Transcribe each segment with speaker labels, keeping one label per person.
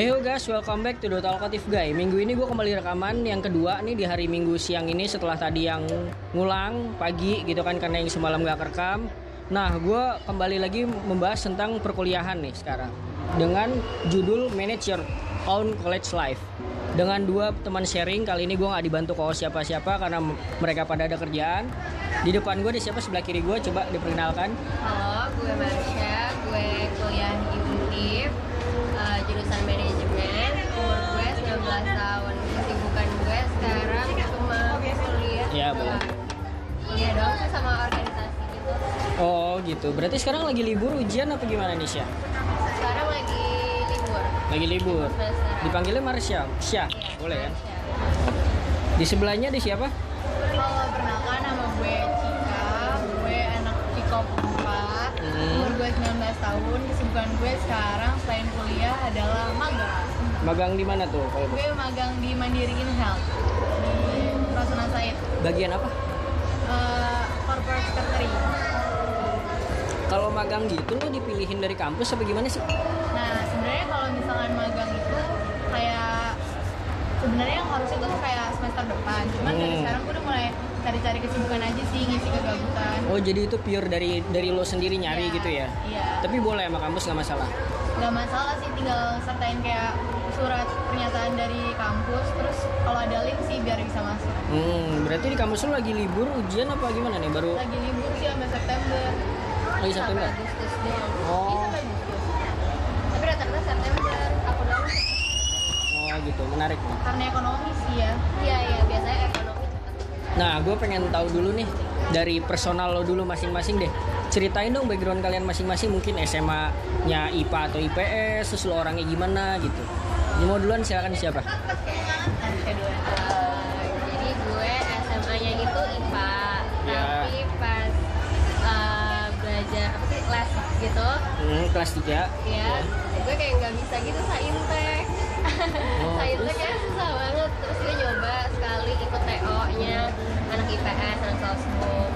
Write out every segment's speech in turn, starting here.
Speaker 1: Hey guys, welcome back to The Talkative Guy. Minggu ini gue kembali rekaman. Yang kedua nih di hari Minggu siang ini Setelah tadi yang ngulang pagi gitu kan karena yang semalam gak kerekam. Nah gue kembali lagi membahas tentang perkuliahan nih sekarang. Dengan judul Manage Your Own College Life. Dengan dua teman sharing kali ini gue nggak dibantu kok siapa-siapa karena mereka pada ada kerjaan. Di depan gue di siapa? Sebelah kiri gue coba diperkenalkan.
Speaker 2: Halo, gue Marsha,
Speaker 1: oh gitu. Berarti sekarang lagi libur ujian apa gimana nih Syah?
Speaker 2: Sekarang lagi libur.
Speaker 1: lagi libur. Dipanggilnya Marsha. Syah boleh kan
Speaker 2: Marsha.
Speaker 1: di sebelahnya di siapa?
Speaker 3: Halo, perkenalkan nama gue Cika, gue anak Cikop 4,
Speaker 1: Hmm.
Speaker 3: umur gue 19 tahun, kesibukan gue sekarang selain kuliah adalah magang.
Speaker 1: magang di mana tuh kalau
Speaker 3: Gue magang di Mandiri In Health, di Rasuna Said,
Speaker 1: bagian apa?
Speaker 3: Eh, corporate secretary.
Speaker 1: Kalau magang gitu lo dipilihin dari kampus apa gimana sih?
Speaker 3: Nah, sebenarnya kalau misalkan magang itu kayak sebenarnya yang harusnya tuh kayak semester depan, cuman dari
Speaker 1: Hmm.
Speaker 3: sekarang gue udah mulai cari-cari kesibukan aja sih, ngisi kegabutan.
Speaker 1: oh jadi itu pure dari dari lo sendiri nyari
Speaker 3: Iya,
Speaker 1: gitu ya?
Speaker 3: Iya.
Speaker 1: tapi boleh sama kampus nggak masalah?
Speaker 3: Nggak masalah sih tinggal sertain kayak surat pernyataan dari kampus terus kalau ada link sih biar bisa masuk.
Speaker 1: Hmm berarti di kampus lo lagi libur ujian apa gimana nih? Baru
Speaker 3: lagi libur sih sampai September
Speaker 1: lagi September oh
Speaker 2: Tapi rata-rata September, aku doang.
Speaker 1: oh gitu menarik nih
Speaker 3: karena ekonomi sih ya
Speaker 2: Iya, iya, biasanya ekonomi.
Speaker 1: Nah, gue pengen tahu dulu nih dari personal lo dulu masing-masing deh. Ceritain dong background kalian masing-masing mungkin SMA-nya IPA atau IPS, terus lo orangnya gimana gitu. Ini mau duluan silakan siapa?
Speaker 2: Gitu,
Speaker 1: Hmm, kelas 3.
Speaker 2: ya gue kayak nggak bisa gitu saintek.
Speaker 1: Oh,
Speaker 2: saintek kayak susah banget. Terus gue nyoba sekali ikut TO-nya anak IPS, anak sosbuk.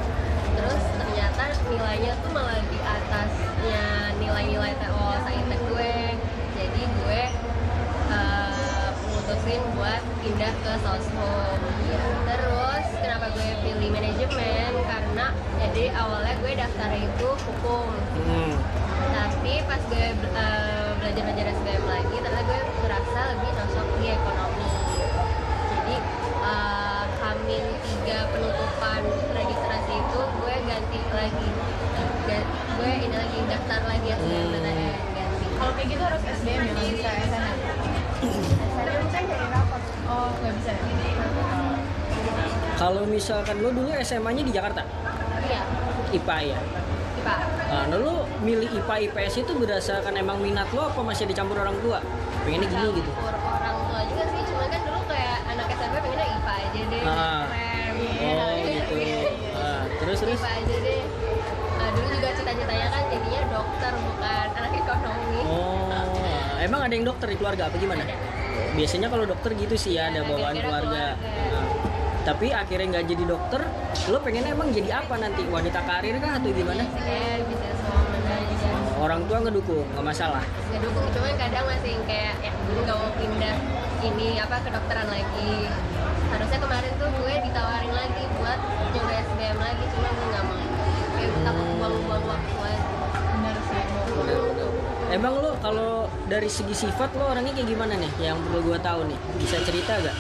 Speaker 2: Terus ternyata nilainya tuh malah di atasnya nilai-nilai TO saintek gue. Jadi gue eh, mutusin buat pindah ke soshum terus kenapa gue pilih manajemen? Karena jadi awalnya gue daftar itu hukum.
Speaker 1: Hmm.
Speaker 2: tapi pas gue eh, belajar belajar SBM lagi ternyata gue merasa lebih cocok di ekonomi. Jadi eh, hamin tiga penutupan registrasi itu gue ganti lagi. Ga- gue ini lagi daftar lagi SBM
Speaker 1: Hmm.
Speaker 2: ganti.
Speaker 3: Kalau kayak gitu harus SBM ya nggak bisa SNM SNM kan rapor oh nggak bisa ya
Speaker 1: Kalau misalkan lo dulu SMA-nya di Jakarta,
Speaker 2: iya
Speaker 1: IPA ya.
Speaker 2: IPA
Speaker 1: Nah, nah, lo milih IPA IPS itu berdasarkan emang minat lo apa masih dicampur orang tua? Pengennya gini gitu.
Speaker 2: campur orang tua juga sih cuma kan dulu kayak anak SMP pengennya IPA aja deh
Speaker 1: Ah.
Speaker 2: keren
Speaker 1: Oh gitu. Nah, terus terus.
Speaker 2: IPA aja deh Nah, dulu juga cita-citanya kan jadinya dokter bukan anak ekonomi
Speaker 1: Oh, emang ada yang dokter di keluarga apa gimana? Biasanya kalau dokter gitu sih ya, ada bawaan keluarga.
Speaker 2: keluarga.
Speaker 1: Nah, tapi akhirnya nggak jadi dokter, lo pengen emang jadi apa nanti? Wanita karir kah atau gimana?
Speaker 2: kayak bisa semua aja
Speaker 1: Orang tua ngedukung, nggak masalah.
Speaker 2: ngedukung cuman kadang masih kayak ya gue nggak mau pindah ini apa kedokteran lagi harusnya kemarin tuh gue ditawarin lagi buat nyoba SBM lagi cuma gue nggak mau kayak takut buang-buang waktu aja
Speaker 3: benar sih
Speaker 1: Emang lo kalau dari segi sifat lo orangnya kayak gimana nih? Yang perlu gue tahu nih, bisa cerita gak?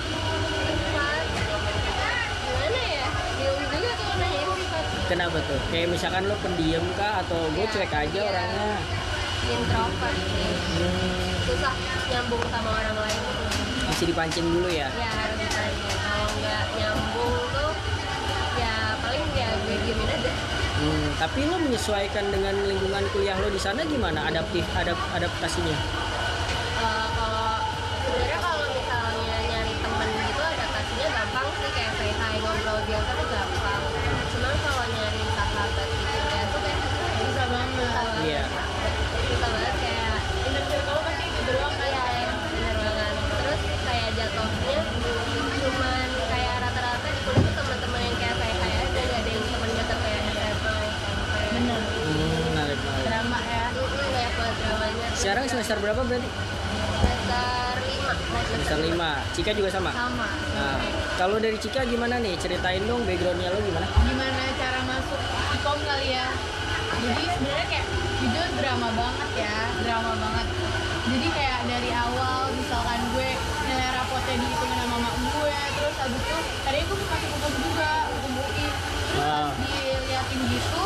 Speaker 1: Kenapa tuh? Kayak misalkan lo pendiam kah atau gue
Speaker 2: Iya,
Speaker 1: cuek aja
Speaker 2: iya.
Speaker 1: orangnya?
Speaker 2: introvert sih
Speaker 1: Hmm,
Speaker 2: susah nyambung sama orang lain
Speaker 1: bisa dipancing dulu ya.
Speaker 2: ya harus ditanya kalau nggak nyambung tuh ya paling ya gue diemin aja
Speaker 1: Hmm, tapi lo menyesuaikan dengan lingkungan kuliah lo di sana gimana? Adaptif, adap, adaptasinya?
Speaker 2: Eh, kalau sebenarnya kalau misalnya nyari temen gitu adaptasinya gampang sih kayak say hi ngobrol biasa tuh gampang cuman kalau nyari sahabat gitu ya tuh kayak
Speaker 3: bisa banget
Speaker 2: susah banget
Speaker 1: Iya.
Speaker 2: susah banget kayak
Speaker 3: inner circle pasti gitu doang kan
Speaker 2: kayak ya, bener banget terus kayak jatuhnya cuman kayak rata-rata di kuliah tuh teman-teman yang kayak say hi aja gak ada yang temen deket kayak SMA SMP
Speaker 3: bener
Speaker 1: Hmm, menarik, menarik.
Speaker 3: drama ya
Speaker 2: Mm, banyak banget dramanya
Speaker 1: Sekarang semester berapa berarti?
Speaker 2: semester lima.
Speaker 1: Semester 5 Cika juga sama?
Speaker 3: Sama.
Speaker 1: Nah kalau dari Cika gimana nih? Ceritain dong backgroundnya lo gimana?
Speaker 3: Gimana cara masuk ikom kali ya? Jadi sebenarnya kayak jujur drama banget ya drama banget. Jadi kayak dari awal misalkan gue nilai rapotnya dihitungin sama mama gue terus habis itu tadinya gue mau masuk hukum juga hukum UI. Terus pas diliatin gitu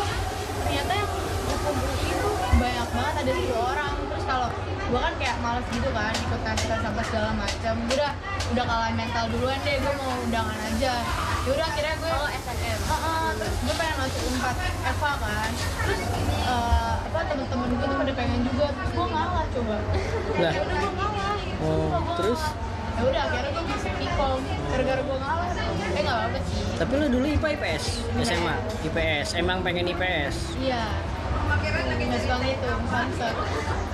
Speaker 3: ternyata yang hukum UI itu banyak banget ada 10 orang kalau gue kan kayak males gitu kan ikut tes tes apa segala macam gue udah udah kalah mental duluan deh gue mau undangan aja. Yaudah akhirnya gue
Speaker 2: oh SNM
Speaker 3: Heeh, terus gue pengen masuk unpad Eva kan. Terus eh, apa temen-temen gue tuh pada pengen juga. Terus gue ngalah coba.
Speaker 1: Lah.
Speaker 3: ya udah gue ngalah.
Speaker 1: Oh,
Speaker 3: gua
Speaker 1: terus?
Speaker 3: ya udah akhirnya gue masuk ikom gara-gara gue ngalah. Eh nggak apa-apa sih.
Speaker 1: Tapi lo dulu IPA IPS SMA IPS emang pengen IPS
Speaker 3: iya. Nggak suka gitu sunset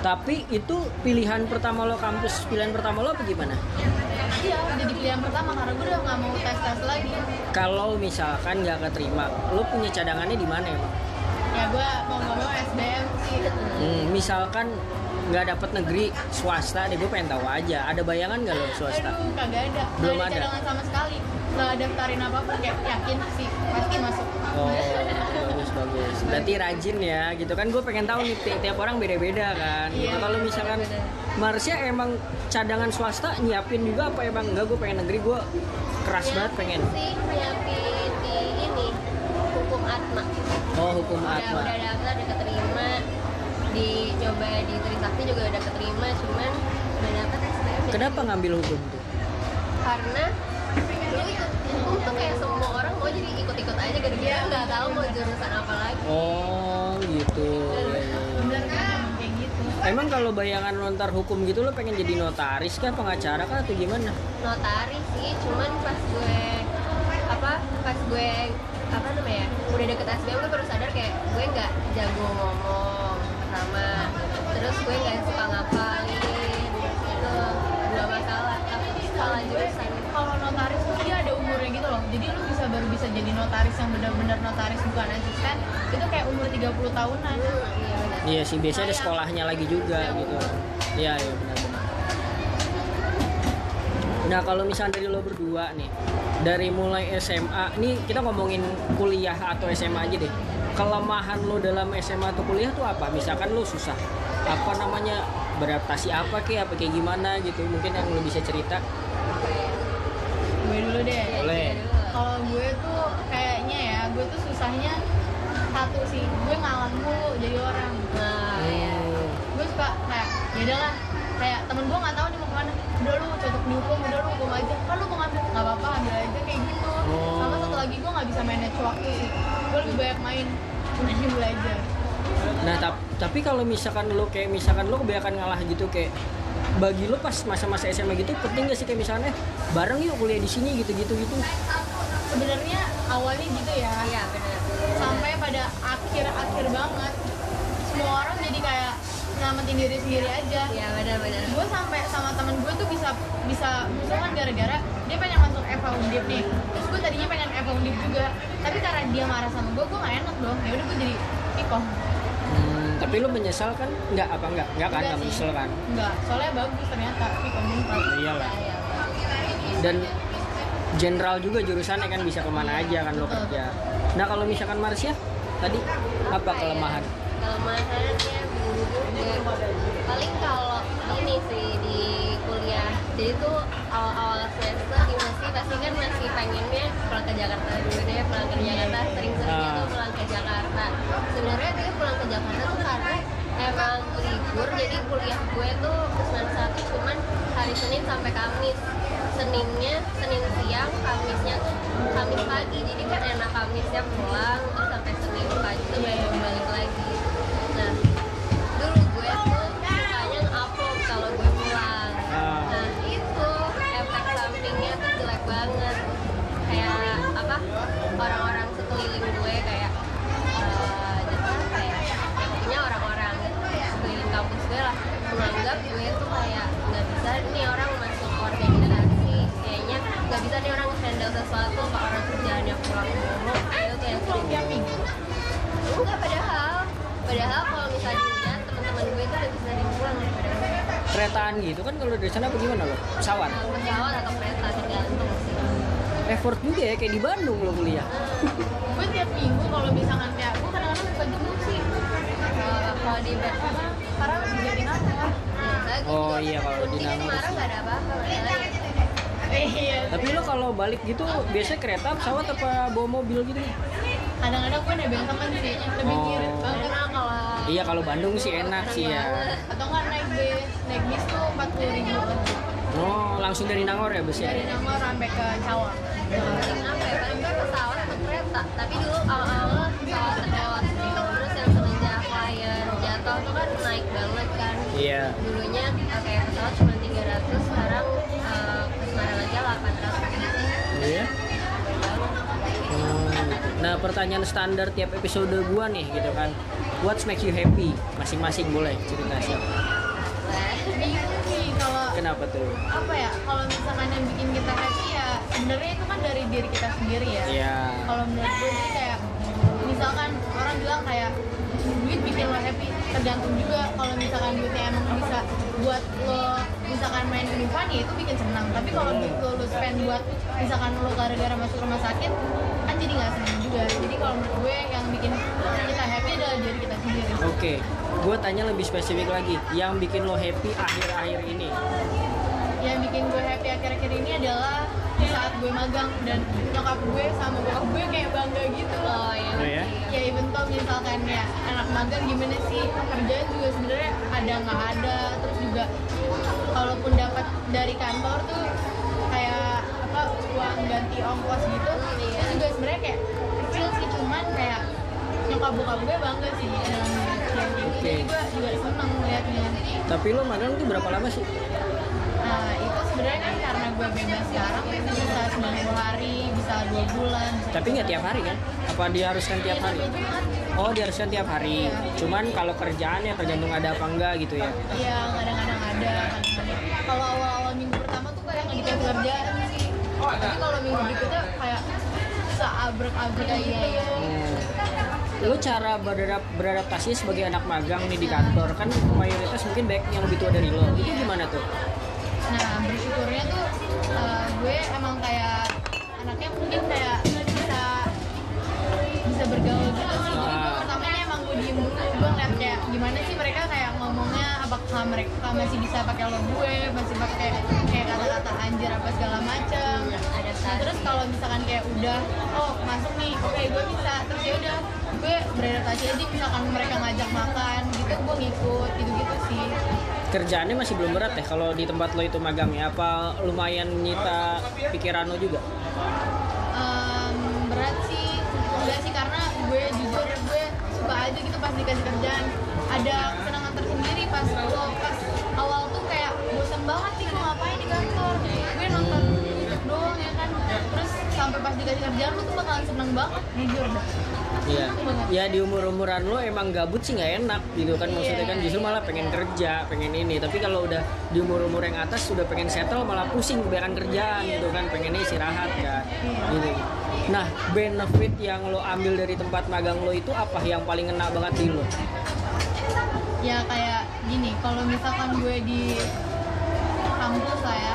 Speaker 1: tapi itu pilihan pertama lo kampus pilihan pertama lo apa gimana?
Speaker 3: Iya jadi pilihan pertama karena gue udah nggak mau tes tes lagi.
Speaker 1: Kalau misalkan nggak keterima lo punya cadangannya di mana emang?
Speaker 3: Ya gue mau nggak mau SBM sih.
Speaker 1: Hmm, misalkan nggak dapet negeri swasta deh gue pengen tahu aja. Ada bayangan nggak lo swasta?
Speaker 3: Aduh kagak ada.
Speaker 1: Belum
Speaker 3: nggak
Speaker 1: ada.
Speaker 3: cadangan sama sekali. Nggak daftarin apa pun kayak yakin sih pasti masuk.
Speaker 1: Oh bagus. Berarti rajin ya gitu. Kan gue pengen tahu nih ti- tiap orang beda-beda kan.
Speaker 3: Iya,
Speaker 1: gitu. Kalau misalkan Marsha emang cadangan swasta nyiapin juga apa emang? Enggak gue pengen negeri gue keras banget pengen.
Speaker 2: sih nyiapin di ini hukum atma.
Speaker 1: Oh hukum
Speaker 2: udah
Speaker 1: atma.
Speaker 2: udah daftar udah keterima. Di coba di Trisakti juga udah keterima cuman udah
Speaker 1: kenapa ngambil hukum tuh?
Speaker 2: Karena dulu ikut hukum tuh kayak semua orang mau jadi ikut-ikut aja gara-gara nggak tahu mau jurusan apa lagi.
Speaker 1: Oh gitu.
Speaker 3: Kan kayak
Speaker 1: Emang kalau bayangan lo ntar hukum gitu lo pengen jadi notaris kah, pengacara kah atau gimana?
Speaker 2: notaris sih cuman pas gue apa pas gue apa namanya udah deket SBM gue baru sadar kayak gue nggak jago ngomong pertama. Terus gue nggak suka ngapalin itu dua masalah apa salah jurusan
Speaker 3: kalau notaris tuh dia ada umurnya gitu loh jadi lu bisa baru bisa jadi notaris yang benar-benar notaris bukan asisten itu kayak umur 30 tahunan
Speaker 2: iya benar
Speaker 1: Iya sih, biasanya ada sekolahnya lagi juga gitu. Iya, iya benar-benar. Nah kalau misalnya dari lo berdua nih, dari mulai SMA, nih kita ngomongin kuliah atau SMA aja deh. Kelemahan lo dalam SMA atau kuliah tuh apa? Misalkan lo susah, apa namanya beradaptasi apa kayak apa kayak gimana gitu? Mungkin yang lo bisa cerita.
Speaker 3: gue dulu deh
Speaker 1: Boleh.
Speaker 3: Tuh susahnya satu sih. Gue ngalah mulu jadi orang.
Speaker 2: Nah ya.
Speaker 1: Hmm.
Speaker 3: gue suka kayak ya udahlah kayak temen gue nggak tahu nih mau ke mana. Udah lu cocok di hukum udah lu hukum aja. Kan lu mau ngambil nggak apa-apa ambil aja kayak gitu.
Speaker 1: Oh.
Speaker 3: sama satu lagi gue nggak bisa manage waktu sih. Gue lebih banyak main dibanding belajar.
Speaker 1: Nah tap- tapi kalau misalkan lo kayak misalkan lo kebanyakan ngalah gitu kayak bagi lo pas masa-masa SMA gitu penting gak sih kayak misalnya eh, bareng yuk kuliah di sini gitu-gitu gitu.
Speaker 3: Sebenarnya awalnya gitu ya
Speaker 2: iya benar
Speaker 3: sampai pada akhir-akhir banget semua orang jadi kayak nyelamatin diri sendiri aja
Speaker 2: iya benar-benar
Speaker 3: gue sampai sama temen gue tuh bisa bisa musuhan gara-gara dia pengen masuk Eva Undip nih terus gue tadinya pengen Eva Undip juga tapi karena dia marah sama gue gue gak enak dong ya udah gue jadi ikom
Speaker 1: Hmm, tapi lo menyesal kan? Enggak apa enggak? Enggak kan? Enggak menyesal kan?
Speaker 3: enggak soalnya bagus ternyata ikom unpad
Speaker 1: Iyalah.
Speaker 2: iya
Speaker 1: Dan general juga jurusannya kan bisa ke mana aja kan lo kerja. Nah kalau misalkan Marsha tadi apa
Speaker 2: ya?
Speaker 1: kelemahan?
Speaker 2: juga paling kalau ini sih di kuliah jadi tuh awal-awal semester gimnasi pasti kan masih pengennya pulang ke Jakarta dulu deh pulang ke Jakarta sering-seringnya
Speaker 1: Ah.
Speaker 2: tuh pulang ke Jakarta sebenarnya dia pulang ke Jakarta tuh karena emang libur jadi kuliah gue tuh semester satu cuman hari Senin sampai Kamis Seninnya Senin siang Kamisnya Kamis pagi. Jadi kan enak Kamisnya pulang terus sampai Senin pagi tuh baru balik lagi handle sesuatu apa orang kerjaannya pulang mulu itu tuh yang sering
Speaker 3: tiap minggu
Speaker 2: enggak padahal padahal kalau misalnya dilihat teman-teman gue tuh lebih sering pulang daripada
Speaker 1: keretaan gitu kan kalau dari sana apa gimana lo? Pesawat?
Speaker 2: Nah, pesawat atau kereta tergantung sih.
Speaker 1: Effort juga ya kayak di Bandung lo kuliah
Speaker 3: gue tiap minggu kalau misalkan kayak gue kadang-kadang suka jenguk sih.
Speaker 2: Kalau di bed
Speaker 3: karena di Jatinangor
Speaker 2: biasa gue
Speaker 1: Oh, iya, kalau di Nangor.
Speaker 2: kemarin nggak ada apa-apa
Speaker 1: tapi lo kalau balik gitu biasanya kereta pesawat apa bawa mobil gitu?
Speaker 3: Kadang-kadang gue nebeng temen sih lebih
Speaker 1: Oh.
Speaker 3: ngirit banget.
Speaker 2: Karena kalau
Speaker 1: iya kalau Bandung sih enak sih ya.
Speaker 3: Atau nggak naik bis naik bis tuh empat puluh ribu.
Speaker 1: Oh langsung dari Nangor ya bus ya?
Speaker 3: Dari Nangor sampai ke Cawang
Speaker 1: pertanyaan standar tiap episode gua nih gitu kan. What makes you happy? Masing-masing boleh cerita siapa
Speaker 3: kalau
Speaker 1: Kenapa tuh?
Speaker 3: apa ya kalau misalkan yang bikin kita happy ya sebenarnya itu kan dari diri kita sendiri ya.
Speaker 1: Iya.
Speaker 3: Kalau menurut gue sih kayak misalkan orang bilang kayak duit bikin lo happy tergantung juga kalau misalkan duitnya emang bisa buat lo misalkan main ke ya itu bikin senang. Tapi kalau duit lo lo spend buat misalkan lo gara-gara masuk rumah sakit jadi nggak senang juga. Jadi kalau menurut gue yang bikin kita happy adalah diri kita sendiri.
Speaker 1: Oke Gue tanya lebih spesifik lagi. Yang bikin lo happy akhir-akhir ini?
Speaker 3: Yang bikin gue happy akhir-akhir ini adalah di saat gue magang dan nyokap gue sama bokap gue kayak bangga gitu. Loh
Speaker 2: oh iya.
Speaker 1: Oh ya?
Speaker 3: ya even though misalkan ya anak magang gimana sih? Kerjaan juga sebenarnya ada nggak ada. Terus juga kalaupun dapat dari kantor tuh kayak apa uang ganti ongkos gitu.
Speaker 2: Iya.
Speaker 3: Juga sebenarnya kayak kecil sih cuman kayak nyokap bokap gue bangga sih dengan yang gitu jadi gue juga seneng liatnya
Speaker 1: Tapi lo magang tuh berapa lama sih?
Speaker 3: Nah itu sebenarnya kan karena gue bebas sekarang bisa 90 hari, bisa dua bulan.
Speaker 1: Tapi nggak tiap hari kan? Apa diharuskan tiap hari?
Speaker 3: Iya, Jumat.
Speaker 1: Oh diharuskan tiap hari Cuman kalau kerjaannya tergantung ada apa enggak gitu ya
Speaker 3: Iya kadang-kadang ada. Kalau awal-awal minggu pertama tuh kayak nggak dikasih kerjaan sih. Tapi kalau minggu berikutnya kayak seabrek-abrek
Speaker 2: Iya,
Speaker 3: gitu.
Speaker 2: iya,
Speaker 1: Hmm. Lo cara beradap- beradaptasi sebagai anak magang nih di kantor kan mayoritas mungkin baik yang lebih tua dari lo. Itu gimana tuh?
Speaker 3: Nah bersyukurnya tuh eh, gue emang kayak anaknya mungkin kayak bisa bisa bergaul gitu sih. Jadi gue
Speaker 1: Ah.
Speaker 3: pertamanya emang gue diem dulu, gue ngeliat kayak gimana sih mereka kayak ngomongnya apakah mereka masih bisa pakai lo gue, masih pakai kayak kata-kata anjir apa segala macem.
Speaker 2: Ada
Speaker 3: Nah terus kalau misalkan kayak udah oh masuk nih, oke gue bisa, terus ya udah gue beradaptasi aja misalkan mereka ngajak makan gitu gue ngikut gitu-gitu sih.
Speaker 1: Kerjaannya masih belum berat deh kalau di tempat lo itu magang ya. Apa lumayan nyita pikiran lo juga?
Speaker 3: Em, berat sih enggak sih karena gue jujur gue suka aja gitu pas dikasih kerjaan ada tersendiri pas gue pas awal tuh kayak bosan banget nih gue ngapain di kantor gue nonton YouTube doang ya kan terus sampai pas dikasih kerjaan lu tuh bakalan seneng banget jujur
Speaker 1: Iya. Ya di umur-umuran lo emang gabut sih nggak enak gitu kan maksudnya kan justru malah pengen kerja, pengen ini. Tapi kalau udah di umur-umur yang atas sudah pengen settle malah pusing kebanyakan kerjaan gitu kan, pengennya istirahat kan. Gitu. Nah, benefit yang lo ambil dari tempat magang lo itu apa yang paling ngena banget di lo?
Speaker 3: Ya kayak gini kalau misalkan gue di kampus lah ya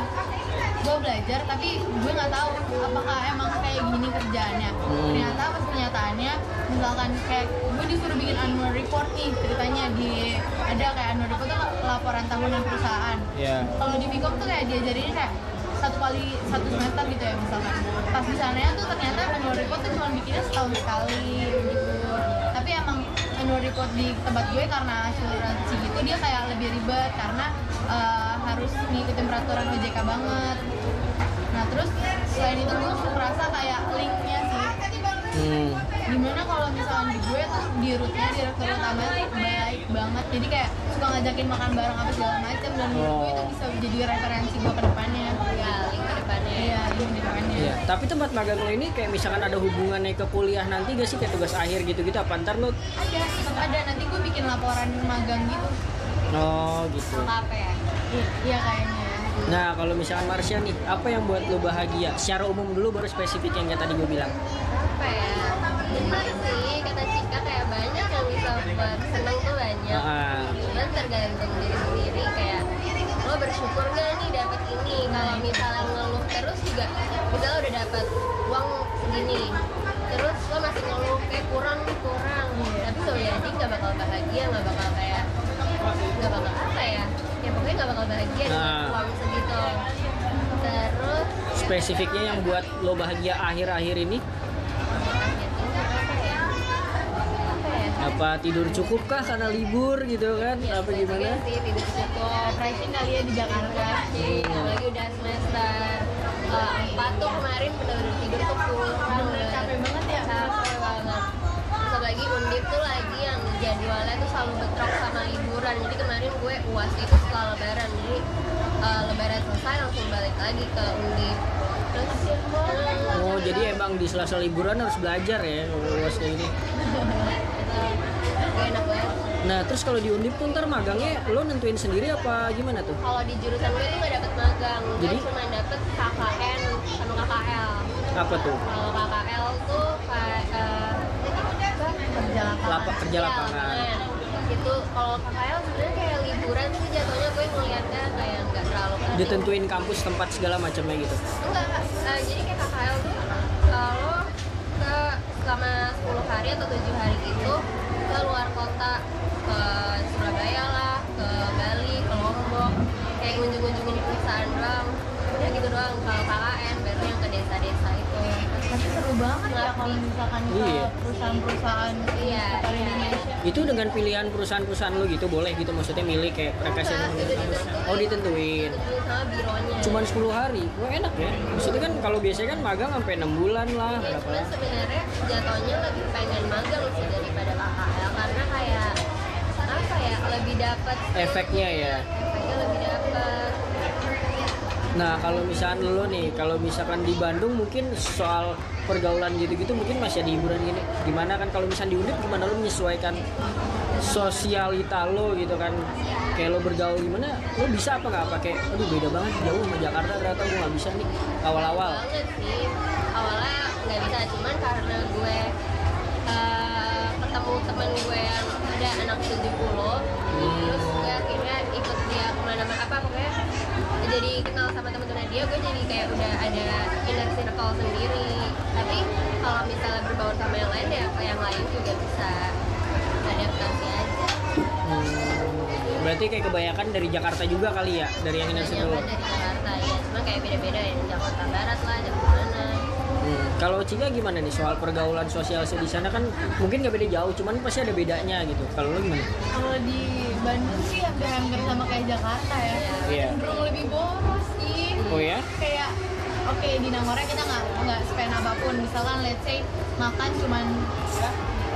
Speaker 3: gue belajar tapi gue nggak tahu apakah emang kayak gini kerjaannya
Speaker 1: Hmm.
Speaker 3: ternyata pas kenyataannya misalkan kayak gue disuruh bikin annual report nih ceritanya di ada kayak annual report tuh laporan tahunan perusahaan
Speaker 1: Ya.
Speaker 3: kalau di Bikom tuh kayak diajarin kayak satu kali satu semester gitu ya misalkan pas di sananya tuh ternyata annual report tuh cuma bikinnya setahun sekali gitu report di tempat gue karena asuransi gitu dia kayak lebih ribet karena eh, harus ngikutin peraturan OJK banget nah terus selain itu gue merasa kayak linknya sih
Speaker 1: Hmm.
Speaker 3: gimana kalau misalkan di gue tuh di rootnya direktur utama tuh baik banget jadi kayak suka ngajakin makan bareng apa segala macam dan menurut gue itu
Speaker 1: Oh.
Speaker 3: bisa jadi referensi gue ke depannya
Speaker 2: ya depannya
Speaker 3: iya
Speaker 1: Iya. Tapi tempat magang lo ini kayak misalkan ada hubungannya ke kuliah nanti gak sih kayak tugas akhir gitu-gitu apa ntar lo?
Speaker 3: ada tetap ada nanti gue bikin laporan magang gitu
Speaker 1: Oh gitu.
Speaker 2: apa ya
Speaker 3: I- iya kayaknya
Speaker 1: Nah kalau misalkan Marsha nih, apa yang buat lo bahagia? Secara umum dulu baru spesifik yang kayak tadi gue bilang.
Speaker 2: apa ya sih kata Cika kayak banyak yang bisa buat seneng tuh banyak
Speaker 1: Ah.
Speaker 2: cuman tergantung diri sendiri kayak bersyukur nggak nih dapat ini kalau misalnya terus juga. Misalnya udah dapat uang segini terus lo masih ngeluh kayak kurang nih kurang. Tapi so jadi nggak bakal bahagia nggak bakal kayak nggak bakal apa ya? Ya pokoknya nggak bakal bahagia dengan
Speaker 1: Nah.
Speaker 2: uang segitu. Terus
Speaker 1: spesifiknya yang buat lo bahagia akhir-akhir ini?
Speaker 2: Apa
Speaker 1: tidur cukup kah karena libur gitu kan?
Speaker 2: Ya,
Speaker 1: apa gimana?
Speaker 2: Iya sih tidur cukup.
Speaker 3: Refreshing kali ya di Jakarta.
Speaker 2: Refreshing apalagi udah semester empat tuh kemarin bener-bener tidur tuh kurang
Speaker 3: Bener, capek banget ya.
Speaker 2: Capek banget. Terus apalagi undip tuh lagi yang jadwalnya tuh selalu betrok sama liburan. Jadi kemarin gue uas itu setelah lebaran. Jadi eh, lebaran selesai langsung balik lagi ke undip. Terus eh,
Speaker 1: oh jadi emang di sela liburan harus belajar ya luas kayak gini.
Speaker 2: Gue enak banget
Speaker 1: nah terus kalau di undip tuh ntar magangnya lo nentuin sendiri apa gimana tuh?
Speaker 2: Kalau di jurusan gue tuh nggak dapet magang gue
Speaker 1: Jadi?
Speaker 2: cuma dapet KKN sama KKL
Speaker 1: apa tuh?
Speaker 2: Kalau KKL tuh kayak apa?
Speaker 3: kerja lapangan.
Speaker 1: Lapak kerja lapangan
Speaker 2: itu kalau KKL sebenarnya kayak liburan sih jatuhnya gue ngeliatnya kayak nggak terlalu
Speaker 1: ditentuin kampus tempat segala macamnya gitu?
Speaker 2: Enggak eh, jadi kayak KKL tuh kalau ke selama 10 hari atau 7 hari itu ke luar kota ke Surabaya lah ke Bali ke Lombok. Kayak ngunjung-ngunjungin di perusahaan doang udah gitu doang kalau KKN baru yang ke desa-desa itu.
Speaker 3: Tapi seru banget ya kalau misalkan ke
Speaker 1: Iya.
Speaker 3: perusahaan-perusahaan
Speaker 2: Iya, iya.
Speaker 3: Indonesia.
Speaker 1: Itu dengan pilihan perusahaan-perusahaan lo gitu boleh gitu maksudnya milih kayak mereka sih
Speaker 2: Enggak, udah ditentuin.
Speaker 1: oh ditentuin.
Speaker 2: Ditentuin sama bironya.
Speaker 1: Cuman 10 hari wah enak ya. Maksudnya kan kalau biasanya kan magang sampai 6 bulan lah
Speaker 2: Ya,
Speaker 1: berapa?
Speaker 2: cuman sebenarnya jatuhnya lebih pengen magang sih daripada kayak apa ya lebih dapat
Speaker 1: efeknya ya
Speaker 2: efeknya lebih dapat
Speaker 1: Nah kalau misalkan lo nih, kalau misalkan di Bandung mungkin soal pergaulan gitu-gitu mungkin masih ada hiburan gini. Gimana kan kalau misalkan di Undip gimana lo menyesuaikan sosialita lo gitu kan? Kayak lo bergaul gimana? Lo bisa apa nggak pakai? Aduh beda banget jauh sama Jakarta ternyata gue nggak bisa nih awal-awal.
Speaker 2: banget sih awalnya nggak bisa cuman karena gue eh, temen gue yang ada anak 70 terus gue akhirnya ikut dia ke mana-mana. Apa pokoknya jadi kenal sama temen-temen dia gue jadi kayak udah ada inner circle sendiri. Tapi kalau misalnya berbaur sama yang lain ya ke yang lain juga bisa adaptasi aja.
Speaker 1: Hmm, berarti kayak kebanyakan dari Jakarta juga kali ya, dari yang
Speaker 2: Kebanyakan
Speaker 1: lo.
Speaker 2: dari Jakarta ya. Cuma kayak beda-beda yang Jakarta Barat lah Jakarta mana
Speaker 1: Hmm, Kalau Cika gimana nih soal pergaulan sosial di sana kan mungkin nggak beda jauh, cuman pasti ada bedanya gitu. Kalau lo gimana?
Speaker 3: kalau di Bandung sih hampir-hampir sama kayak Jakarta ya
Speaker 1: Iya.
Speaker 3: cenderung lebih boros sih
Speaker 1: Oh ya?
Speaker 3: kayak oke di Nangora kita nggak nggak spend apa pun misalkan let's say makan cuman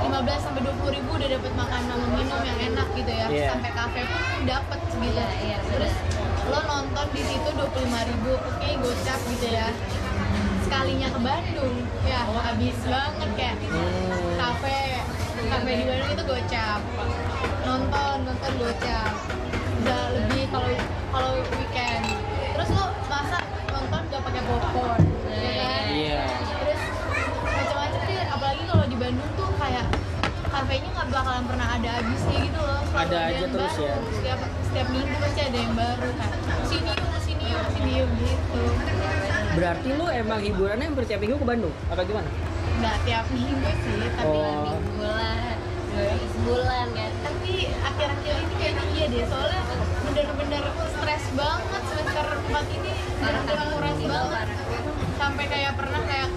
Speaker 3: 15 sampai 20 ribu udah dapat makan sama minum yang enak gitu ya
Speaker 1: Iya.
Speaker 3: sampai kafe pun dapat gitu
Speaker 2: Iya, iya,
Speaker 3: terus lo nonton di situ 25 ribu oke gocap gitu ya sekalinya ke Bandung ya habis banget kayak
Speaker 1: Hmm.
Speaker 3: kafe kafe di Bandung itu gocap nonton nonton gocap bisa lebih kalau kalau weekend terus lo masa nonton gak pakai popcorn ya kan
Speaker 1: Iya.
Speaker 3: terus macam-macam sih apalagi kalau di Bandung tuh kayak kafenya nggak bakalan pernah ada habisnya gitu loh Selalu
Speaker 1: Ada aja
Speaker 3: yang
Speaker 1: terus
Speaker 3: baru.
Speaker 1: ya.
Speaker 3: setiap setiap minggu pasti ada yang baru kan sini yuk sini yuk sini yuk gitu
Speaker 1: Berarti lo emang hiburannya hampir tiap minggu ke Bandung? Apa gimana?
Speaker 3: nggak tiap minggu sih tapi
Speaker 1: Oh.
Speaker 2: bulan dua bulan kan
Speaker 3: tapi akhir-akhir ini kayaknya iya deh soalnya bener-bener stres banget semester 4 ini bener-bener kuras banget sampai kayak pernah kayak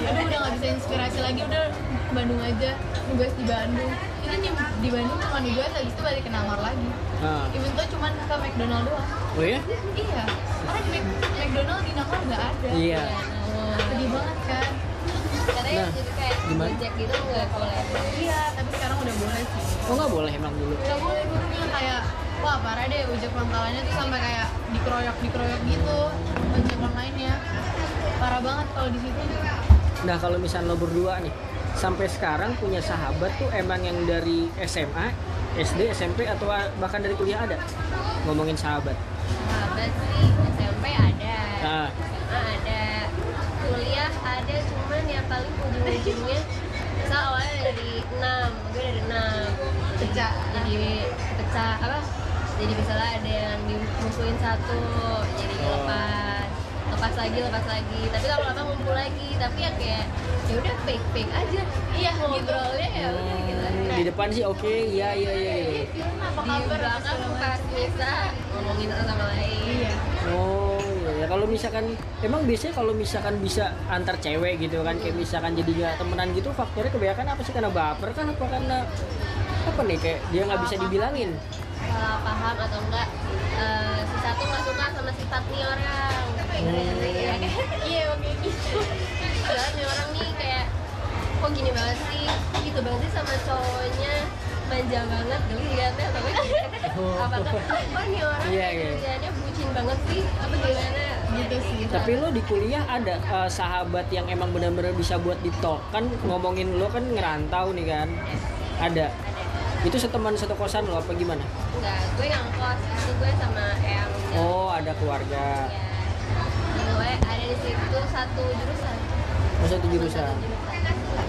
Speaker 3: aduh udah nggak bisa inspirasi lagi udah ke Bandung aja nugas di Bandung itu di, di Bandung cuma nugas habis itu balik ke Nangor lagi
Speaker 1: Nah.
Speaker 3: even tuh cuma ke McDonald doang
Speaker 1: Oh ya?
Speaker 3: iya karena McDonald di Nangor nggak ada
Speaker 1: Iya.
Speaker 3: sedih banget kan
Speaker 2: katanya
Speaker 1: Nah,
Speaker 2: jadi kayak
Speaker 1: gimana?
Speaker 2: Gojek gitu nggak boleh
Speaker 3: iya tapi sekarang udah boleh sih
Speaker 1: Oh nggak boleh emang dulu.
Speaker 3: Gak boleh gurunya kayak wah parah deh ojek pangkalannya tuh sampai kayak dikeroyok dikeroyok gitu ojek online-nya parah banget kalau di situ
Speaker 1: Nah kalau misalnya lo berdua nih, sampai sekarang punya sahabat tuh emang yang dari SMA, SD, SMP atau bahkan dari kuliah ada? Ngomongin sahabat.
Speaker 2: sahabat sih ada
Speaker 1: Nah,
Speaker 2: SMA ada kuliah ada cuman ya paling ujung-ujungnya misal awalnya dari 6 gue dari 6
Speaker 3: Pecah.
Speaker 2: jadi pecah apa? Jadi misalnya ada yang dimusuhin satu jadi
Speaker 1: Oh.
Speaker 2: lepas. Lepas lagi lepas lagi. Tapi lama-lama ngumpul lagi. Tapi ya kayak ya udah fake fake aja.
Speaker 3: Iya,
Speaker 2: ngobrolnya ya udah gitu.
Speaker 1: Hmm, di depan sih oke. iya iya iya gitu.
Speaker 3: apa
Speaker 2: di belakang pas bisa ngomongin satu sama lain.
Speaker 3: Iya.
Speaker 1: Oh. iya kalau misalkan emang biasanya kalau misalkan bisa antar cewek gitu kan kayak misalkan jadi nggak temenan gitu faktornya kebanyakan apa sih? Karena baper kan apa karena apa nih? Kayak dia nggak bisa dibilangin?
Speaker 2: Salah paham atau enggak? Eh, si satu nggak suka sama sifat nih orang.
Speaker 1: Hmm.
Speaker 2: Iya kan?
Speaker 3: iya gitu.
Speaker 2: Soalnya nih orang nih kayak kok gini banget sih? Gitu banget sih sama cowoknya. Manja banget geli liatnya tapi apakah oh nih orang
Speaker 1: Iya,
Speaker 2: kayak
Speaker 1: iya.
Speaker 2: kerjaannya bucin banget sih? Apa gimana
Speaker 3: gitu sih.
Speaker 1: Tapi lo di kuliah ada eh, sahabat yang emang benar-benar bisa buat di talk? Kan ngomongin lo kan ngerantau nih kan. Ada.
Speaker 2: Ada
Speaker 1: itu seteman satu kosan lo apa gimana?
Speaker 2: Enggak gue yang kos. Itu gue sama yang
Speaker 1: oh ada keluarga.
Speaker 2: Ya gue ada di situ satu jurusan.
Speaker 1: Oh satu jurusan.
Speaker 2: Satu jurusan.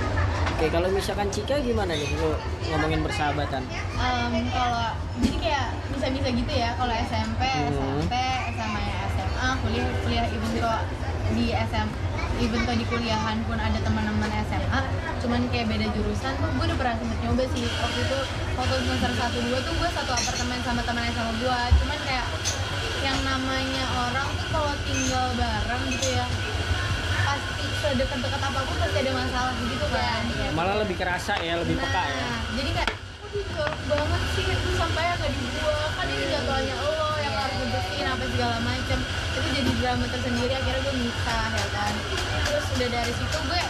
Speaker 1: oke kalau misalkan Cika gimana nih? Lo ngomongin persahabatan.
Speaker 3: Em, kalau jadi kayak bisa-bisa gitu ya. Kalau SMP,
Speaker 1: Hmm.
Speaker 3: SMP, SMA, kuliah, kuliah even kok di SM, even kok di kuliahan pun ada teman-teman SMA, cuman kayak beda jurusan tuh gue udah pernah sempet nyoba sih. Waktu itu waktu semester satu dua tuh gue satu apartemen sama teman SMA gue, cuman kayak yang namanya orang tuh kalau tinggal bareng gitu ya pasti sedekat-dekat apa pun pasti ada masalah gitu kan.
Speaker 1: malah lebih kerasa ya lebih peka ya.
Speaker 3: Nah, jadi kayak jorok banget sih? Itu sampai nggak dibuang kan ini jadwalnya lo ngebersihin apa segala macem. Itu jadi drama tersendiri akhirnya gue misah ya kan. Terus udah dari situ gue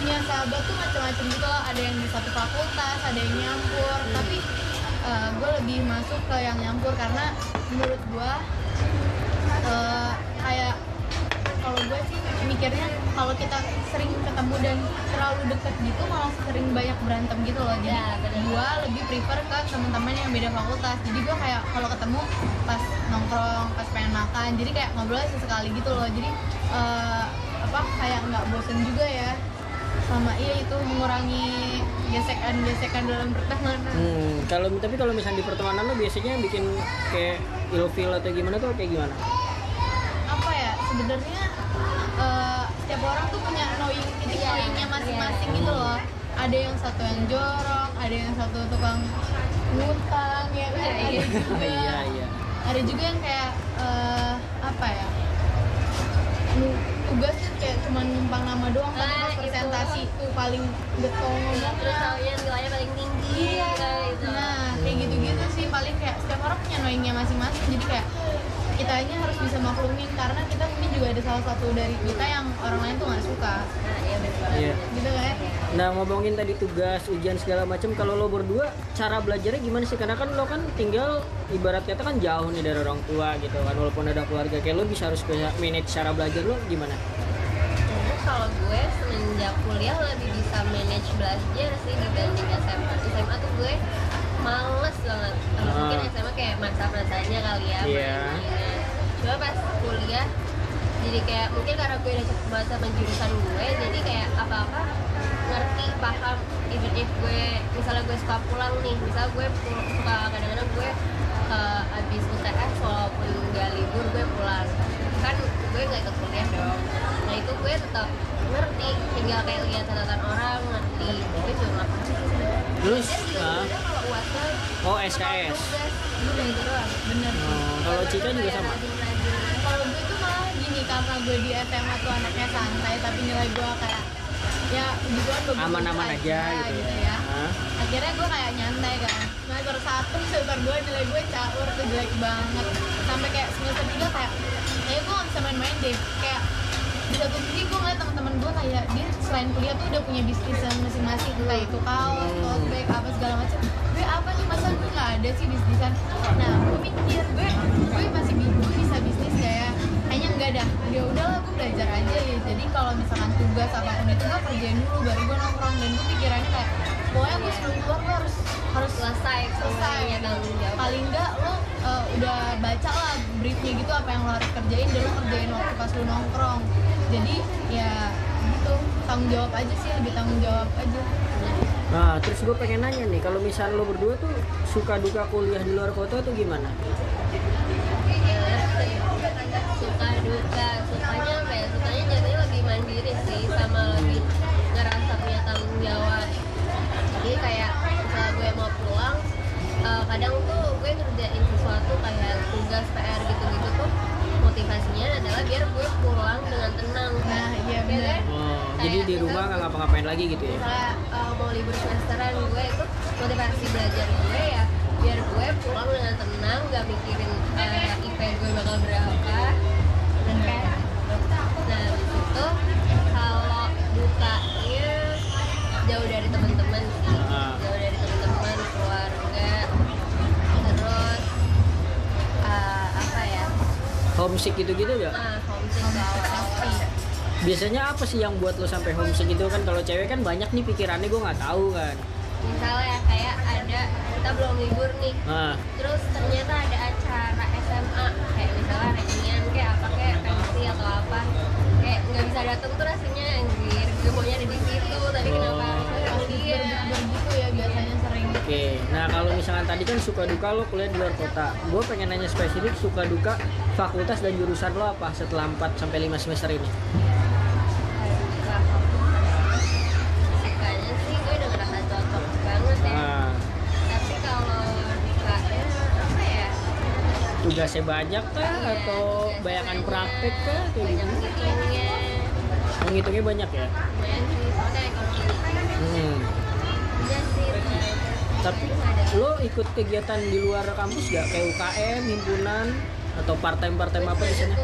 Speaker 3: punya sahabat tuh macam-macam gitu loh. Ada yang di satu fakultas ada yang nyampur. Tapi eh, gue lebih masuk ke yang nyampur karena menurut gue eh, kayak kalau gue sih mikirnya kalau kita sering ketemu dan terlalu deket gitu malah sering banyak berantem gitu loh. Jadi
Speaker 2: Ya,
Speaker 3: gue lebih prefer ke teman-teman yang beda fakultas. Jadi gue kayak kalau ketemu pas nongkrong pas pengen makan jadi kayak ngobrol sesekali gitu loh jadi eh, apa kayak nggak bosen juga ya sama iya itu mengurangi gesekan-gesekan dalam pertemanan
Speaker 1: Hmm, kalau tapi kalau misalnya di pertemanan lo biasanya bikin kayak ilfil atau gimana tuh kayak gimana?
Speaker 3: apa ya sebenarnya eh, setiap orang tuh punya knowing titik
Speaker 2: Iya,
Speaker 3: knowingnya masing-masing
Speaker 1: iya.
Speaker 3: gitu loh ada yang satu yang jorok ada yang satu tukang ngutang ya kan
Speaker 2: Iya,
Speaker 3: ada
Speaker 2: iya.
Speaker 3: ada juga yang kayak eh, apa ya tugas tuh kayak cuma numpang nama doang tapi
Speaker 2: Ah,
Speaker 3: pas
Speaker 2: itu.
Speaker 3: presentasi tuh paling getol
Speaker 2: terus
Speaker 3: ngomongnya
Speaker 2: taunya nilainya paling tinggi
Speaker 3: Iya.
Speaker 2: kayak gitu
Speaker 3: Nah, kayak gitu-gitu sih paling kayak setiap orang punya knowingnya masing-masing. Jadi kayak kita aja harus bisa maklumin karena kita mungkin juga ada salah satu dari kita yang orang lain tuh nggak suka,
Speaker 2: nah iya
Speaker 1: Iya.
Speaker 3: gitu kan?
Speaker 1: Nah ngomongin tadi tugas, ujian segala macam, kalau lo berdua cara belajarnya gimana sih? Karena kan lo kan tinggal ibarat kata kan jauh nih dari orang tua gitu kan, walaupun ada keluarga, kayak lo bisa harus bisa manage cara belajar lo gimana?
Speaker 2: Kalau gue semenjak kuliah lebih bisa manage belajar sih dibanding SMA. SMA tuh gue males banget.
Speaker 1: Ah.
Speaker 2: Mungkin SMA kayak masa-masanya kali ya.
Speaker 1: Iya.
Speaker 2: mainnya. Cuma pas kuliah jadi kayak mungkin karena gue udah banget sama jurusan gue jadi kayak apa-apa ngerti paham. Even if gue misalnya gue suka pulang nih misal gue suka kadang-kadang gue uh, abis UTS walaupun nggak libur gue pulang. Kan gue nggak ikut kuliah dong. Nah itu gue tetap ngerti tinggal kayak lihat catatan orang ngerti. Gue cuma
Speaker 1: Terus,
Speaker 2: kalau uas kan
Speaker 1: Oh SKS.
Speaker 2: udah itu doang.
Speaker 3: Bener.
Speaker 1: Oh, kalau Cika juga sama.
Speaker 2: rajin-rajin.
Speaker 3: Kalau gue tuh gini karena gue di SMA tuh anaknya santai tapi nilai gue kayak ya begituan bagus
Speaker 1: Aman-aman aja gitu ya. Hah?
Speaker 3: akhirnya gue kayak nyantai kan. Semester satu semester dua nilai gue caur tuh jelek banget. Sampai kayak semester tiga kayak kayaknya gue gak bisa main-main deh. Kayak di satu sisi gue ngeliat teman-teman gue kayak dia selain kuliah tuh udah punya bisnis masing-masing. Entah itu kaos, tote bag, apa segala macam gue apa nih masa gue nggak ada sih bisnisan? Nah gue mikir gue gue masih bi- enggak dah ya udahlah gue belajar aja ya. Jadi kalau misalkan tugas apa pun itu gue kerjain dulu baru gue nongkrong. Dan gue pikirannya kayak pokoknya gue sebelum keluar gue harus harus
Speaker 2: selesai
Speaker 3: selesai.
Speaker 2: tanggung jawab.
Speaker 3: Paling enggak lo uh, udah baca lah briefnya gitu apa yang lo harus kerjain dan lo kerjain waktu pas lo nongkrong. Jadi ya gitu. Tanggung jawab aja sih lebih tanggung jawab aja.
Speaker 1: Nah, terus gue pengen nanya nih, kalau misal lo berdua tuh suka duka kuliah di luar kota tuh gimana?
Speaker 2: Suka duka sukanya apa ya sukanya jadinya lebih mandiri sih sama lebih ngerasa punya tanggung jawab jadi kayak misalnya gue mau pulang eh, kadang tuh gue ngerjain sesuatu kayak tugas PR gitu-gitu tuh motivasinya adalah biar gue pulang dengan tenang
Speaker 3: Nah, iya
Speaker 2: Ya
Speaker 3: benar.
Speaker 2: kan?
Speaker 1: Oh, jadi di rumah nggak ngapa-ngapain lagi gitu ya?
Speaker 2: misalnya eh, mau libur semesteran gue itu motivasi belajar gue ya biar gue pulang dengan tenang gak mikirin eh, IP gue bakal berapa nah itu kalau jauh dari teman-teman sih jauh dari teman-teman keluarga terus apa ya
Speaker 1: Homesick gitu-gitu gak?
Speaker 2: ah homesick awal-awal
Speaker 1: Biasanya apa sih yang buat lo sampai homesick gitu kan? Kalau cewek kan banyak nih pikirannya gue nggak tahu kan.
Speaker 2: misalnya kayak ada kita belum libur nih
Speaker 1: Nah,
Speaker 2: terus ternyata ada acara SMA kayak misalnya reunian pensi atau apa kayak nggak bisa datang tuh rasanya anjir gue maunya ada di situ tapi kenapa
Speaker 1: Oh.
Speaker 2: harus dia
Speaker 3: berbeda gitu ya biasanya sering.
Speaker 1: oke. Nah kalau misalkan tadi kan suka duka lo kuliah di luar kota. Gue pengen nanya spesifik suka duka fakultas dan jurusan lo apa setelah 4 sampai 5 semester ini? Tugasnya banyak kah atau bayangan praktek kah kayak gitu?
Speaker 2: meetingnya
Speaker 1: Menghitungnya banyak ya. Hmm. Tapi lo ikut kegiatan di luar kampus gak? Kayak UKM, himpunan, atau part time part time apa di sana?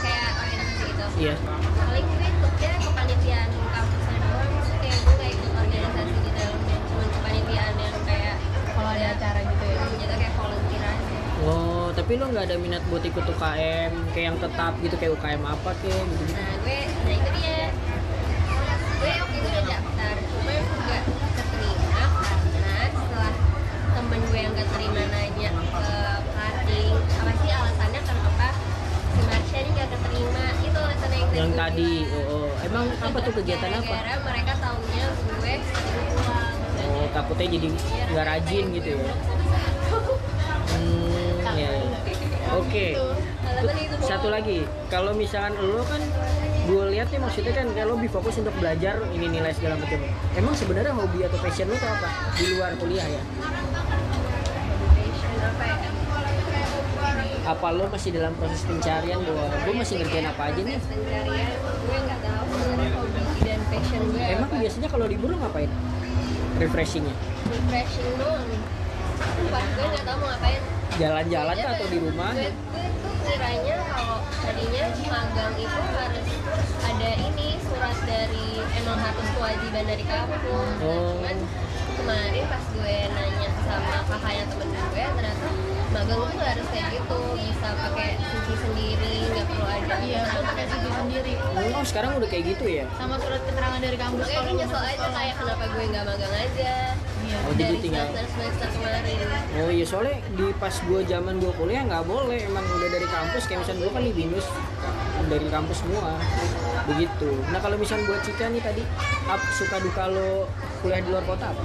Speaker 2: Kayak organisasi gitu
Speaker 1: Iya.
Speaker 2: paling gue ikutnya kepanitiaan kampusnya doang kayak gue gak ikut organisasi di dalamnya cuma kepanitiaan yang kayak
Speaker 3: Kalau ada acara gitu ya.
Speaker 2: gitu kayak volunteer aja
Speaker 1: Oh, tapi lo nggak ada minat buat ikut UKM kayak yang tetap gitu kayak UKM apa kayak gitu
Speaker 2: nah gue nah itu dia gue waktu itu udah daftar cuma gak keterima karena setelah temen gue yang keterima nanya ke cutting apa sih alasannya kenapa si Marsha ini gak keterima itu alasannya yang,
Speaker 1: tadi, oh, oh. emang apa tuh kegiatan apa?
Speaker 2: Gara-gara mereka taunya gue pulang
Speaker 1: Oh, takutnya jadi nggak rajin gitu ya? Oke.
Speaker 2: Alasan itu doang.
Speaker 1: Satu lagi, kalau misalkan lo kan gue lihat nih maksudnya kan lo lebih fokus untuk belajar ini nilai segala macam. Emang sebenarnya hobi atau passion lo apa di luar kuliah ya?
Speaker 2: Apa ya?
Speaker 1: Lo masih dalam proses pencarian bahwa gue masih ngerjain apa aja nih?
Speaker 2: Proses pencarian gue nggak tahu sebenarnya hobi dan passion gue
Speaker 1: Emang biasanya kalau libur lo ngapain? Refreshingnya?
Speaker 2: refreshing doang gue nggak tahu mau ngapain
Speaker 1: Jalan-jalan kah atau di rumah?
Speaker 2: gue, gue tuh kiranya kalau tadinya magang itu harus ada ini surat dari emang harus kewajiban dari kampus
Speaker 1: Oh.
Speaker 2: cuman kemarin pas gue nanya sama kakaknya temen gue ternyata magang itu nggak harus kayak gitu bisa pakai CV sendiri nggak perlu ada
Speaker 3: Iya, gue pakai CV sendiri.
Speaker 1: Oh, sekarang udah kayak gitu ya?
Speaker 3: Sama surat keterangan dari kampus kalau
Speaker 2: gue nyesel aja kayak kenapa gue nggak magang aja
Speaker 3: Iya.
Speaker 1: Oh, jadi
Speaker 2: dari
Speaker 1: tinggal-
Speaker 2: semester semester kemarin
Speaker 1: Oh iya soalnya di pas gue zaman gue kuliah nggak boleh emang udah dari kampus kayak misalnya gue kan di binus dari kampus semua begitu. Nah kalau misalnya buat Cika nih tadi up, suka duka lo kuliah di luar kota apa?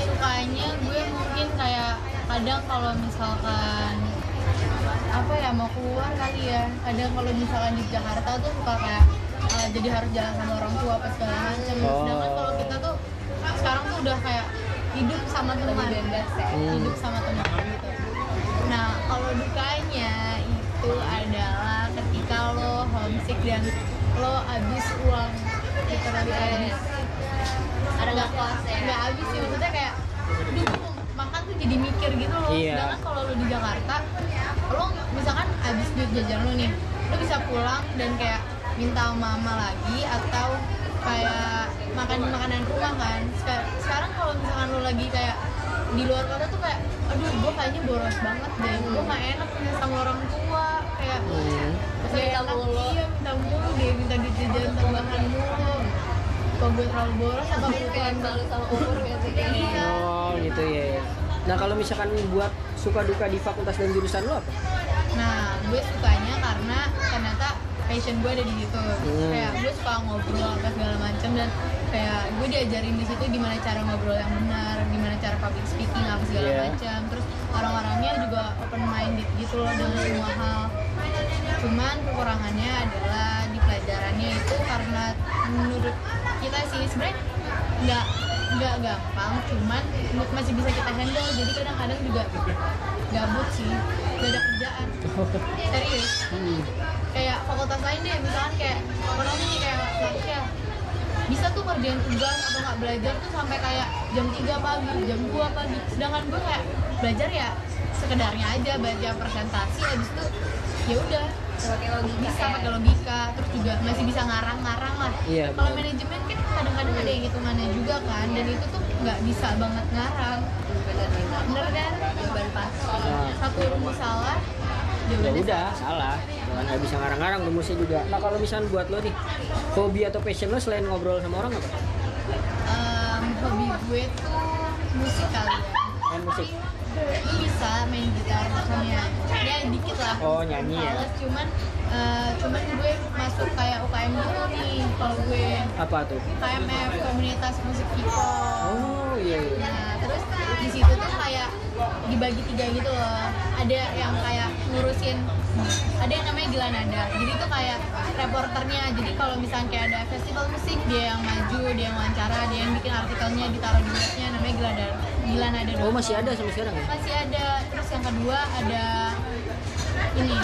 Speaker 3: sukanya gue mungkin kayak kadang kalau misalkan apa ya mau keluar kali ya kadang kalau misalkan di Jakarta tuh suka kayak eh, jadi harus jalan sama orang tua apa segala macam
Speaker 1: Oh.
Speaker 3: sedangkan kalau kita tuh sekarang tuh udah kayak hidup sama teman.
Speaker 2: bebas ya.
Speaker 1: Hmm.
Speaker 3: hidup sama teman gitu. Nah kalau dukanya itu adalah ketika lo homesick dan lo abis uang. Literally abis
Speaker 2: ada nggak puas ya?
Speaker 3: nggak habis sih maksudnya kayak mau makan tuh jadi mikir gitu loh
Speaker 1: Iya.
Speaker 3: sedangkan kalau lo di Jakarta lo misalkan habis duit jajan lo nih lo bisa pulang dan kayak minta mama lagi atau kayak makan makanan rumah kan Seka- sekarang kalau misalkan lo lagi kayak di luar kota tuh kayak aduh gue kayaknya boros banget deh gue gak enak punya sama orang tua kayak
Speaker 1: Hmm.
Speaker 3: Gak
Speaker 2: minta
Speaker 3: enak,
Speaker 2: mulu?
Speaker 3: iya minta mulu deh minta duit jajan tambahan mulu kalau gue terlalu boros apa gue
Speaker 2: kayak malu sama umur gak sih kayak gitu.
Speaker 1: Oh gitu ya. ya. Nah kalau misalkan buat suka duka di fakultas dan jurusan lo apa?
Speaker 3: Nah, gue sukanya karena ternyata passion gue ada di situ
Speaker 1: Hmm.
Speaker 3: kayak gue suka ngobrol apa segala macam dan kayak gue diajarin di situ gimana cara ngobrol yang benar gimana cara public speaking apa segala
Speaker 1: Iya.
Speaker 3: macam terus orang-orangnya juga open minded gitu loh dengan semua hal cuman kekurangannya adalah di pelajarannya itu karena menurut kita sih sebenarnya nggak nggak gampang cuman masih bisa kita handle jadi kadang-kadang juga gabut sih gak ada kerjaan. Serius.
Speaker 1: Hmm.
Speaker 3: kayak fakultas lain deh misalkan kayak ekonomi kayak ya bisa tuh kerjain tugas atau nggak belajar tuh sampai kayak jam 3 pagi jam 2 pagi. Sedangkan gue kayak belajar ya sekedarnya aja baca presentasi habis itu ya udah
Speaker 2: pakai logika
Speaker 3: bisa
Speaker 2: ya.
Speaker 3: pakai logika terus juga masih bisa ngarang-ngarang lah.
Speaker 1: Iya,
Speaker 3: kalau manajemen kan kadang-kadang ada yang hitungannya juga kan dan itu tuh nggak bisa banget ngarang. Bener kan?
Speaker 2: Jawaban pas
Speaker 1: Nah,
Speaker 3: satu rumus salah
Speaker 1: ya
Speaker 3: jawabannya
Speaker 1: udah. salah. Jangan nggak bisa ngarang-ngarang rumusnya juga. Nah kalau misalnya buat lo nih hobi atau passion lo selain ngobrol sama orang apa?
Speaker 3: Em, hobi gue tuh musik kali ya
Speaker 1: main musik
Speaker 3: lu bisa main gitar misalnya. Ya dikit lah.
Speaker 1: Oh, nyanyi ya?
Speaker 3: Males, cuman eh, cuman gue masuk kayak UKM gitu nih. Kalau gue
Speaker 1: apa tuh?
Speaker 3: KMF komunitas musik Kiko
Speaker 1: oh iya iya.
Speaker 3: Nah terus di situ tuh kayak dibagi tiga gitu loh. Ada yang kayak ngurusin ada yang namanya Gila Nada. Jadi tuh kayak reporternya. Jadi kalau misalnya kayak ada festival musik dia yang maju dia yang wawancara dia yang bikin artikelnya ditaruh di webnya namanya Gila Nada Gila Nada
Speaker 1: oh masih ada sampai sekarang ya?
Speaker 3: Masih ada. Terus yang kedua ada ini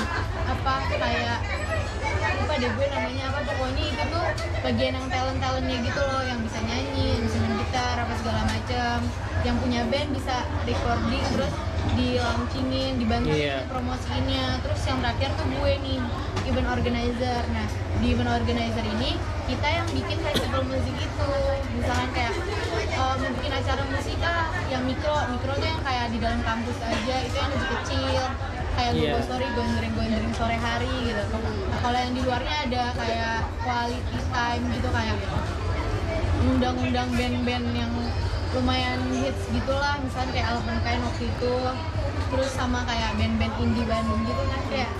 Speaker 3: apa kayak lupa deh gue namanya apa pokoknya itu tuh bagian yang talent talentnya gitu loh yang bisa nyanyi bisa main gitar apa segala macam yang punya band bisa recording terus di launchingin dibantu
Speaker 1: Iya.
Speaker 3: promosiinnya. Terus yang terakhir tuh gue nih event organizer. Nah di event organizer ini kita yang bikin festival musik itu. Misalkan kayak eh, mau bikin acara musik ah, yang mikro mikro tuh yang kayak di dalam kampus aja itu yang lebih kecil. Kayak
Speaker 1: Iya.
Speaker 3: Google Story gondreng gondreng sore hari gitu. Nah, kalau yang di luarnya ada kayak quality time gitu kayak undang-undang band-band yang lumayan hits gitulah. Misalnya kayak Alvin Kain waktu itu. Terus sama kayak band-band indie Bandung gitu kan kayak.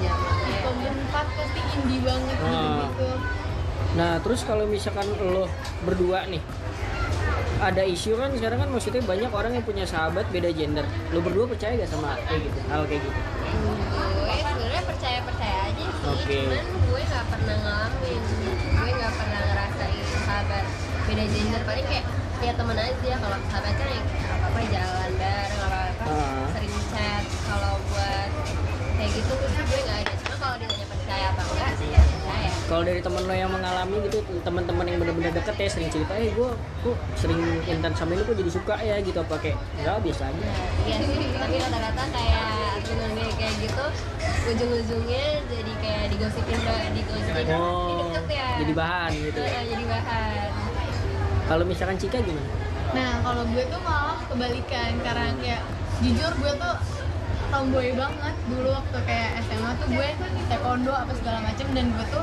Speaker 2: Iya, zamannya.
Speaker 3: Tom empat pasti indie banget gitu
Speaker 1: Ah.
Speaker 3: gitu
Speaker 1: nah terus kalau misalkan lo berdua nih ada isu kan sekarang kan maksudnya banyak orang yang punya sahabat beda gender lo berdua percaya gak sama kayak gitu hal kayak gitu
Speaker 2: gue sebenarnya percaya percaya aja sih
Speaker 1: Oke.
Speaker 2: cuman gue nggak pernah ngalamin gue nggak pernah ngerasain sahabat beda gender paling kayak ya temen aja kalau sahabat kan ya apa apa jalan bareng apa apa
Speaker 1: Ah.
Speaker 2: sering chat kalau buat kayak gitu sih gue kalau
Speaker 1: dari temen lo yang mengalami gitu teman-teman yang benar-benar deket ya sering cerita eh gue kok sering intens sama ini kok jadi suka ya gitu apa kayak enggak biasa aja.
Speaker 2: Nah, iya sih tapi rata-rata kayak temen gue kayak gitu ujung-ujungnya jadi kayak digosipin digosipin.
Speaker 1: Oh,
Speaker 2: "Ini deket ya.
Speaker 1: jadi bahan gitu ya.
Speaker 2: Iya, jadi bahan.
Speaker 1: Kalau misalkan Cika gimana?
Speaker 3: Nah kalau gue tuh malah kebalikan karena kayak jujur gue tuh tomboy banget. Dulu waktu kayak SMA tuh gue taekwondo apa segala macem dan gue tuh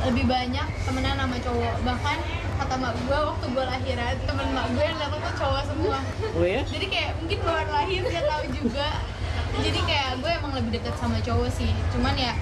Speaker 3: lebih banyak temenan sama cowok. Bahkan kata mak gue waktu gue lahiran temen mak gue yang datang tuh cowok semua.
Speaker 1: Oh ya?
Speaker 3: Jadi kayak mungkin bawaan lahir dia tahu juga. Jadi kayak gue emang lebih deket sama cowok sih. Cuman ya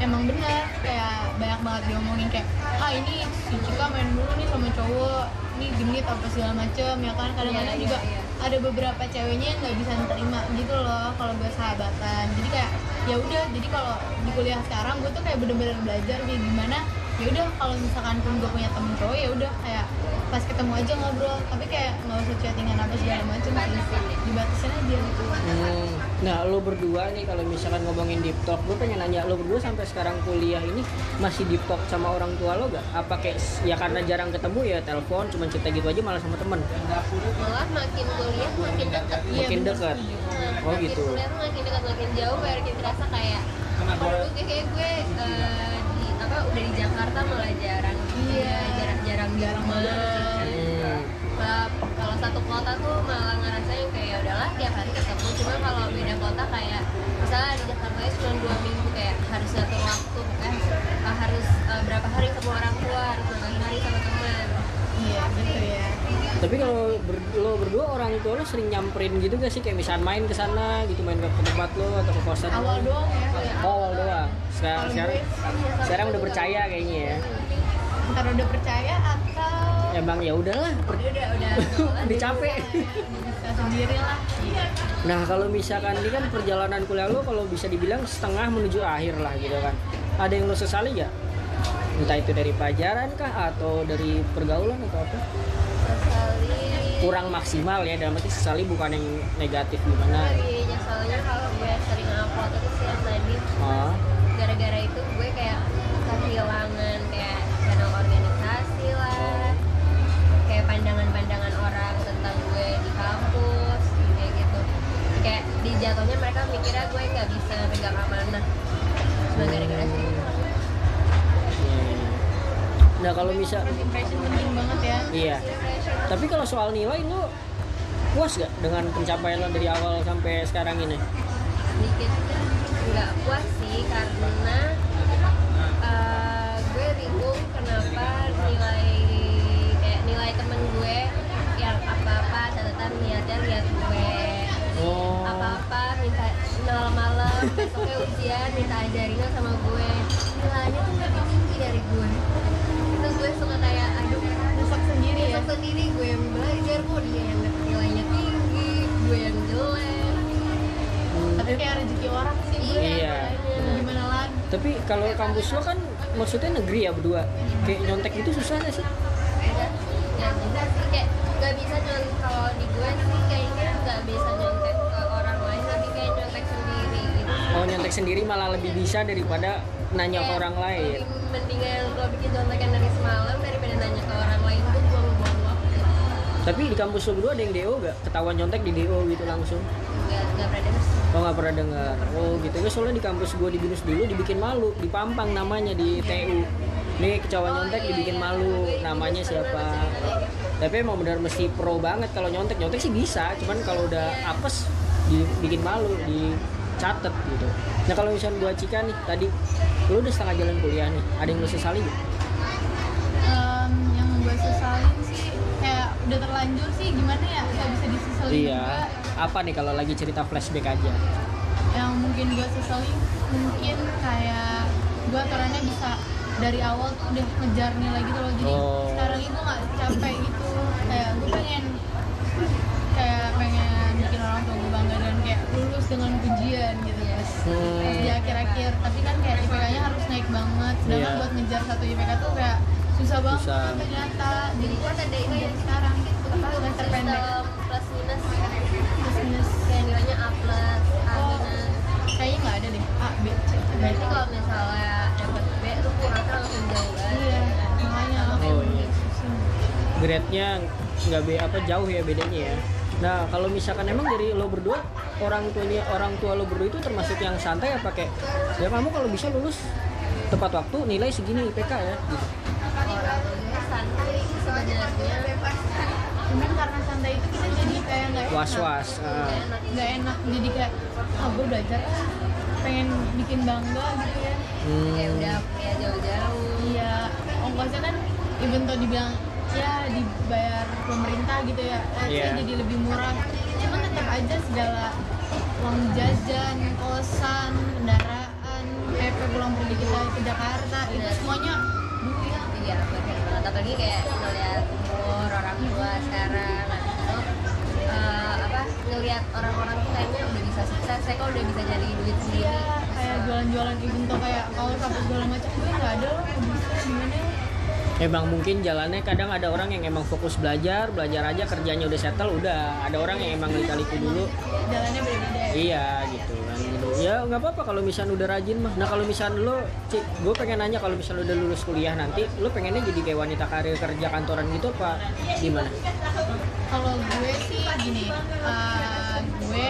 Speaker 3: emang bener kayak banyak banget diomongin kayak ah ini si Cika main dulu nih sama cowok. Ini genit apa segala macem ya kan. Kadang-kadang
Speaker 2: Iya,
Speaker 3: juga
Speaker 2: iya, iya.
Speaker 3: ada beberapa ceweknya yang nggak bisa terima gitu loh kalau gue sahabatan. Jadi kayak ya udah jadi kalau di kuliah sekarang gue tuh kayak bener-bener belajar kayak gimana ya udah kalau misalkan pun gue punya temen cowok ya udah kayak pas ketemu aja ngobrol tapi kayak nggak usah chattingan apa segala macem sih dibatasin aja gitu
Speaker 1: Hmm. Nah, lo berdua nih kalau misalkan ngomongin deep talk, gue pengen nanya lo berdua sampai sekarang kuliah ini masih deep talk sama orang tua lo gak? Apa kayak ya karena jarang ketemu ya telepon, cuma cerita gitu aja malah sama temen?
Speaker 2: malah makin kuliah makin dekat
Speaker 3: Iya,
Speaker 1: Makin
Speaker 3: bener,
Speaker 1: dekat.
Speaker 2: Nah,
Speaker 1: Oh,
Speaker 2: makin
Speaker 1: gitu.
Speaker 2: kuliah makin dekat makin jauh baru kita rasa kayak kalau dulu kayak kayak gue apa udah di Jakarta malah jarang
Speaker 3: Iya.
Speaker 2: jarang jarang
Speaker 3: Jarang
Speaker 1: Hmm.
Speaker 2: Malah kalau satu kota tuh malah ngerasain kayak ya udahlah tiap hari ketemu. Cuma kalau beda kota kayak misalnya di Jakarta ya cuma dua minggu kayak harus satu waktu kan harus eh, berapa hari ketemu orang tua harus berapa hari sama teman.
Speaker 3: Iya gitu ya
Speaker 1: Tapi kalau ber- lo berdua orang tua lo sering nyamperin gitu gak sih kayak misalnya main ke sana gitu main ke tempat lo atau ke kosan lo?
Speaker 3: awal doang ya
Speaker 1: Oh, awal doang. Sekarang sekarang, sekarang udah percaya kayaknya ya.
Speaker 3: ntar udah percaya atau
Speaker 1: Emang ya udahlah. per-
Speaker 2: Dia udah udah
Speaker 1: Udah capek.
Speaker 3: bisa sendiri lah
Speaker 1: Nah kalau misalkan ini kan perjalanan kuliah lo kalau bisa dibilang setengah menuju akhir lah gitu kan. Ada yang lo sesali gak? Entah itu dari pelajaran kah atau dari pergaulan atau apa? Kurang maksimal ya dalam arti sesali bukan yang negatif gimana?
Speaker 2: dari nyesalnya kalau gue sering upload itu sih yang tadi
Speaker 1: Oh,
Speaker 2: gara-gara itu gue kayak kehilangan kayak channel organisasi lah kayak pandangan-pandangan orang tentang gue di kampus kayak gitu. Kayak di jatuhnya mereka mikirnya gue nggak bisa pegang amanah. Cuma gara-gara sih
Speaker 1: iya, iya. Nah kalau bisa,
Speaker 3: first impression penting banget ya.
Speaker 1: Iya. Tapi kalau soal nilai lo puas gak dengan pencapaian lo dari awal sampai sekarang ini?
Speaker 2: sedikit nggak puas sih karena eh, gue bingung kenapa nilai kayak nilai temen gue yang apa-apa catatan niatnya lihat gue.
Speaker 1: Oh,
Speaker 2: apa-apa minta malam-malam besoknya ujian minta ajarin sama gue. Nilainya tuh lebih tinggi dari gue gue suka kayak aduh
Speaker 3: rusak sendiri ya
Speaker 2: besok sendiri gue yang belajar kok dia yang nilainya tinggi gue yang jelek
Speaker 3: tapi kayak rezeki orang sih gue
Speaker 1: Iya.
Speaker 3: Gimana lagi
Speaker 1: tapi kalau kampus lo kan maksudnya negeri ya berdua. Kayak nyontek itu susah gak sih?
Speaker 2: ya ya bisa sih kayak nggak bisa nyontek kalau di gue sih kayaknya nggak bisa nyontek ke orang lain tapi kayak nyontek sendiri gitu
Speaker 1: Oh nyontek sendiri malah lebih bisa daripada nanya ke
Speaker 2: Kayak
Speaker 1: orang lain.
Speaker 2: mendingan lo bikin contekan dari
Speaker 1: Tapi di kampus lo berdua ada yang DO gak? Ketahuan nyontek di DO gitu langsung?
Speaker 2: nggak nggak pernah denger sih.
Speaker 1: Oh nggak pernah dengar. Oh gitu. Gue soalnya di kampus gue di Binus dulu dibikin malu, di Pampang namanya di TU. Nih kecawan
Speaker 2: Oh,
Speaker 1: nyontek
Speaker 2: iya,
Speaker 1: dibikin
Speaker 2: iya.
Speaker 1: malu.
Speaker 2: Gue di
Speaker 1: Namanya
Speaker 2: Binus
Speaker 1: siapa?
Speaker 2: pernah deh.
Speaker 1: Tapi emang benar mesti pro banget kalau nyontek. Nyontek sih bisa, cuman kalau udah apes dibikin malu, dicatet gitu. Nah kalau misalnya buat Cika nih tadi, lu udah setengah jalan kuliah nih. Ada yang lu sesali gak?
Speaker 3: Udah terlanjur sih gimana ya nggak bisa disesalin
Speaker 1: Iya.
Speaker 3: juga
Speaker 1: Apa nih kalau lagi cerita flashback aja?
Speaker 3: yang mungkin gue sesalin mungkin kayak gue aturannya bisa dari awal tuh udah ngejar nilai gitu loh jadi
Speaker 1: Oh.
Speaker 3: sekarang itu nggak capek gitu kayak gue pengen kayak pengen bikin orang tua gue bangga dan kayak lulus dengan pujian gitu ya
Speaker 1: Hmm.
Speaker 3: di akhir-akhir tapi kan kayak IPK-nya harus naik banget sedangkan
Speaker 1: Iya.
Speaker 3: buat ngejar satu IPK tuh kayak susah banget
Speaker 1: Susah.
Speaker 3: ternyata jadi
Speaker 2: kan ada ini
Speaker 3: yang sekarang gitu apa
Speaker 2: Untuk
Speaker 3: semester pendek
Speaker 2: sistem plus minus
Speaker 3: plus minus
Speaker 2: kayak nilainya A plus A
Speaker 3: Oh.
Speaker 2: minus
Speaker 3: kayaknya nggak ada deh A B C
Speaker 2: berarti kalau misalnya dapet B lu kurangnya langsung jauh kan
Speaker 3: iya makanya
Speaker 1: Oh, iya. grade-nya nggak be apa jauh ya bedanya ya. Nah kalau misalkan emang dari lo berdua orang tuanya orang tua lo berdua itu termasuk yang santai apa kayak ya kamu kalau bisa lulus tepat waktu nilai segini IPK ya gitu.
Speaker 2: orang gue santai sebenarnya
Speaker 3: cuman karena santai itu kita jadi kayak nggak
Speaker 1: was was
Speaker 2: Nggak enak
Speaker 3: nggak enak. Jadi kayak ah gue belajar pengen bikin bangga gitu ya.
Speaker 2: Kayak udah kuliah jauh-jauh.
Speaker 3: Iya. Ongkosnya kan even though dibilang ya dibayar pemerintah gitu ya eh,
Speaker 1: Iya.
Speaker 3: jadi lebih murah. Cuman tetap aja segala uang jajan kosan kendaraan PP pulang pergi kita ke Jakarta itu
Speaker 2: Bener.
Speaker 3: semuanya duit.
Speaker 2: Iya bener banget. Apalagi kayak ngeliat umur orang tua sekarang. itu apa ngeliat orang-orang tuh kayaknya udah bisa sukses saya kok udah bisa jadi duit sendiri
Speaker 3: Iya, kayak jualan-jualan event tuh kayak kaos apa segala macam gue nggak ada loh gimana ya
Speaker 1: Emang mungkin jalannya kadang ada orang yang emang fokus belajar, belajar aja kerjanya udah settle, udah. Ada orang yang emang lika-liku dulu,
Speaker 3: jalannya beda-beda ya
Speaker 1: iya. Gitu. Ya nggak apa-apa kalau misalnya udah rajin mah. Nah kalau misalnya lo, Cik, gue pengen nanya kalau misalnya udah lulus kuliah nanti, lo pengennya jadi kayak wanita karir kerja kantoran gitu apa gimana?
Speaker 3: kalau gue sih gini eh, gue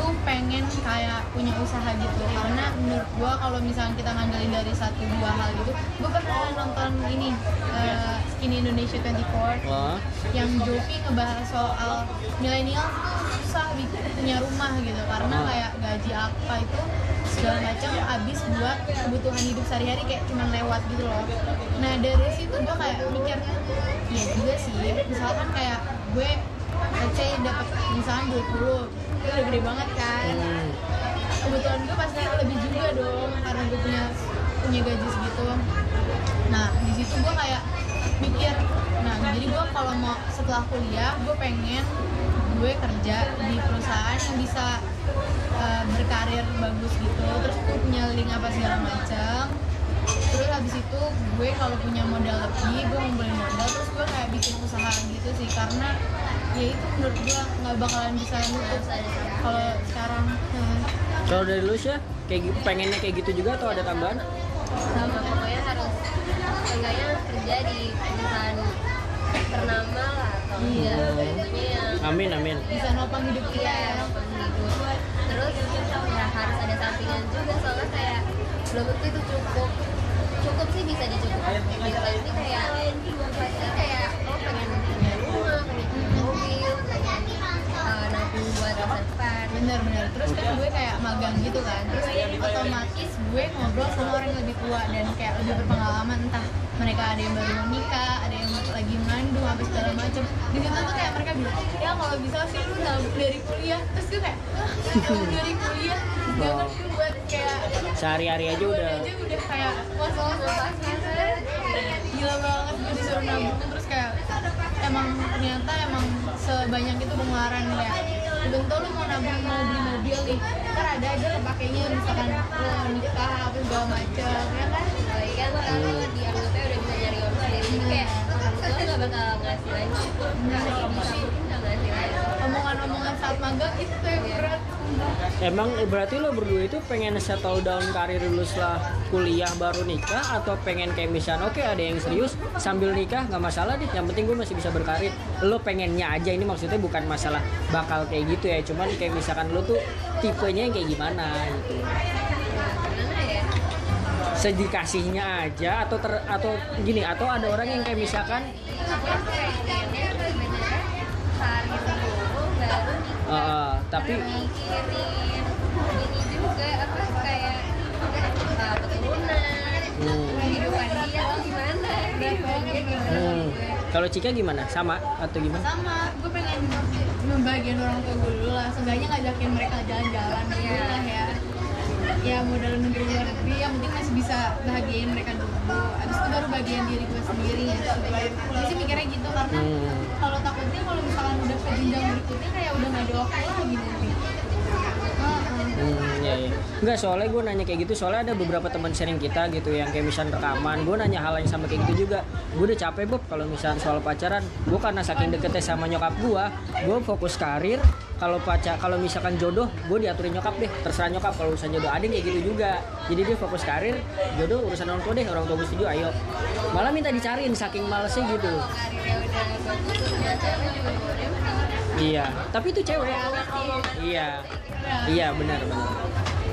Speaker 3: itu pengen kayak punya usaha gitu. Karena menurut gue kalau misalnya kita ngandelin dari satu dua hal gitu gue pernah nonton ini eh, Skin Indonesia 24
Speaker 1: Wah,
Speaker 3: yang Jovi ngebahas soal milenial tuh susah bikin punya rumah gitu. Karena
Speaker 1: Ah.
Speaker 3: kayak gaji apa itu segala macam habis buat kebutuhan hidup sehari-hari kayak cuma lewat gitu loh. Nah dari situ gue kayak mikir ya juga sih. Misalkan kayak gue let's say dapat misalkan 20 itu udah gede banget kan?
Speaker 1: Hmm.
Speaker 3: kebutuhan gue pasti lebih juga dong karena gue punya punya gaji segitu. Nah di situ gue kayak mikir nah jadi gue kalau mau setelah kuliah gue pengen gue kerja di perusahaan yang bisa uh, berkarir bagus gitu. Terus gue punya link apa segala macam terus habis itu gue kalau punya modal lebih gue ngumpulin modal terus gue kayak bikin usaha gitu sih. Karena ya itu menurut gue nggak bakalan bisa nutup kalau sekarang nah,
Speaker 1: Kalau dari lu sih kayak gitu, pengennya kayak gitu juga atau ada tambahan?
Speaker 2: sama pokoknya harus enggaknya kerja di perusahaan ternama lah atau
Speaker 3: Iya.
Speaker 2: pokoknya yang
Speaker 1: Amin amin.
Speaker 3: bisa nopang hidup kita
Speaker 2: iya
Speaker 3: ya
Speaker 2: yang hidup terus ya harus ada sampingan juga soalnya kayak belum tentu itu cukup cukup sih bisa dicukupin gitu tapi kayak pasti kayak
Speaker 3: bener-bener. Terus kan gue kayak magang gitu kan. Terus otomatis gue ngobrol sama orang yang lebih tua dan kayak lebih berpengalaman. Entah mereka ada yang baru nikah ada yang lagi mengandung apa segala macam. Di situ tuh kayak mereka bilang ya kalau bisa sih lu nabung dari kuliah. Terus gue kayak "Hah, nabung dari kuliah?
Speaker 1: Wow.
Speaker 3: tuh buat kayak
Speaker 1: Sehari-hari aja udah.
Speaker 3: aja udah kayak was-was was gila banget gue disuruh nabung. Terus kayak emang ternyata emang sebanyak itu pengeluaran kayak bentuk lu mau nabung mau beli mobil nih. Ntar ada aja kepakainya misalkan lo nikah apa segala macem ya kan?
Speaker 2: Apalagi kan kalau dianggapnya udah bisa nyari sendiri. Jadi kayak orang tua nggak bakal ngasih lagi. Nggak ngasih nggak ngasih lagi
Speaker 3: omongan-omongan saat magang itu tuh yang berat.
Speaker 1: Emang berarti lo berdua itu pengen settle down karir dulu setelah kuliah baru nikah? Atau pengen kayak misalnya oke ada yang serius sambil nikah nggak masalah deh. Yang penting gue masih bisa berkarir. Lo pengennya aja ini maksudnya bukan masalah bakal kayak gitu ya. Cuman kayak misalkan lo tuh tipenya yang kayak gimana gitu.
Speaker 2: Ya
Speaker 1: sedikasihnya aja atau ter, atau gini atau ada orang yang kayak misalkan eh, eh, tapi
Speaker 2: mikirin ini juga apa kayak uh, keturunan.
Speaker 1: Hmm,
Speaker 2: kehidupan dia tuh gimana kehidupannya gimana
Speaker 1: hmm. kalau Cika gimana? Sama atau gimana?
Speaker 3: Sama. Gue pengen membagian orang tua gue dulu lah. Seenggaknya ngajakin mereka jalan-jalan dulu lah ya. Ya modal negeri luar negeri yang penting masih bisa bahagiain mereka dulu abis itu baru bagian diri gue sendiri ya gue sih mikirnya gitu karena
Speaker 1: Hmm.
Speaker 3: kalau takutnya kalau misalkan udah ke jenjang berikutnya kayak udah gak ada waktu lagi nanti.
Speaker 1: Hmm, iya, iya. Soalnya gue nanya kayak gitu, soalnya ada beberapa teman sharing kita gitu yang kayak misalnya rekaman, gue nanya hal yang sama kayak gitu juga. Gue udah capek Bob kalau misalnya soal pacaran. Gue karena saking deketnya sama nyokap gue, gue fokus karir. Kalau pacar, kalau misalkan jodoh, gue diaturin nyokap deh. Terserah nyokap kalau urusan jodoh. Ada kayak gitu juga. Jadi dia fokus karir, jodoh urusan orang tua deh. Orang tua gue setuju, ayo. Malah minta dicariin saking malesnya gitu.
Speaker 2: kalau karirnya udah bagus udah cewek juga boleh
Speaker 1: Iya, tapi itu cewek. Iya, iya benar benar.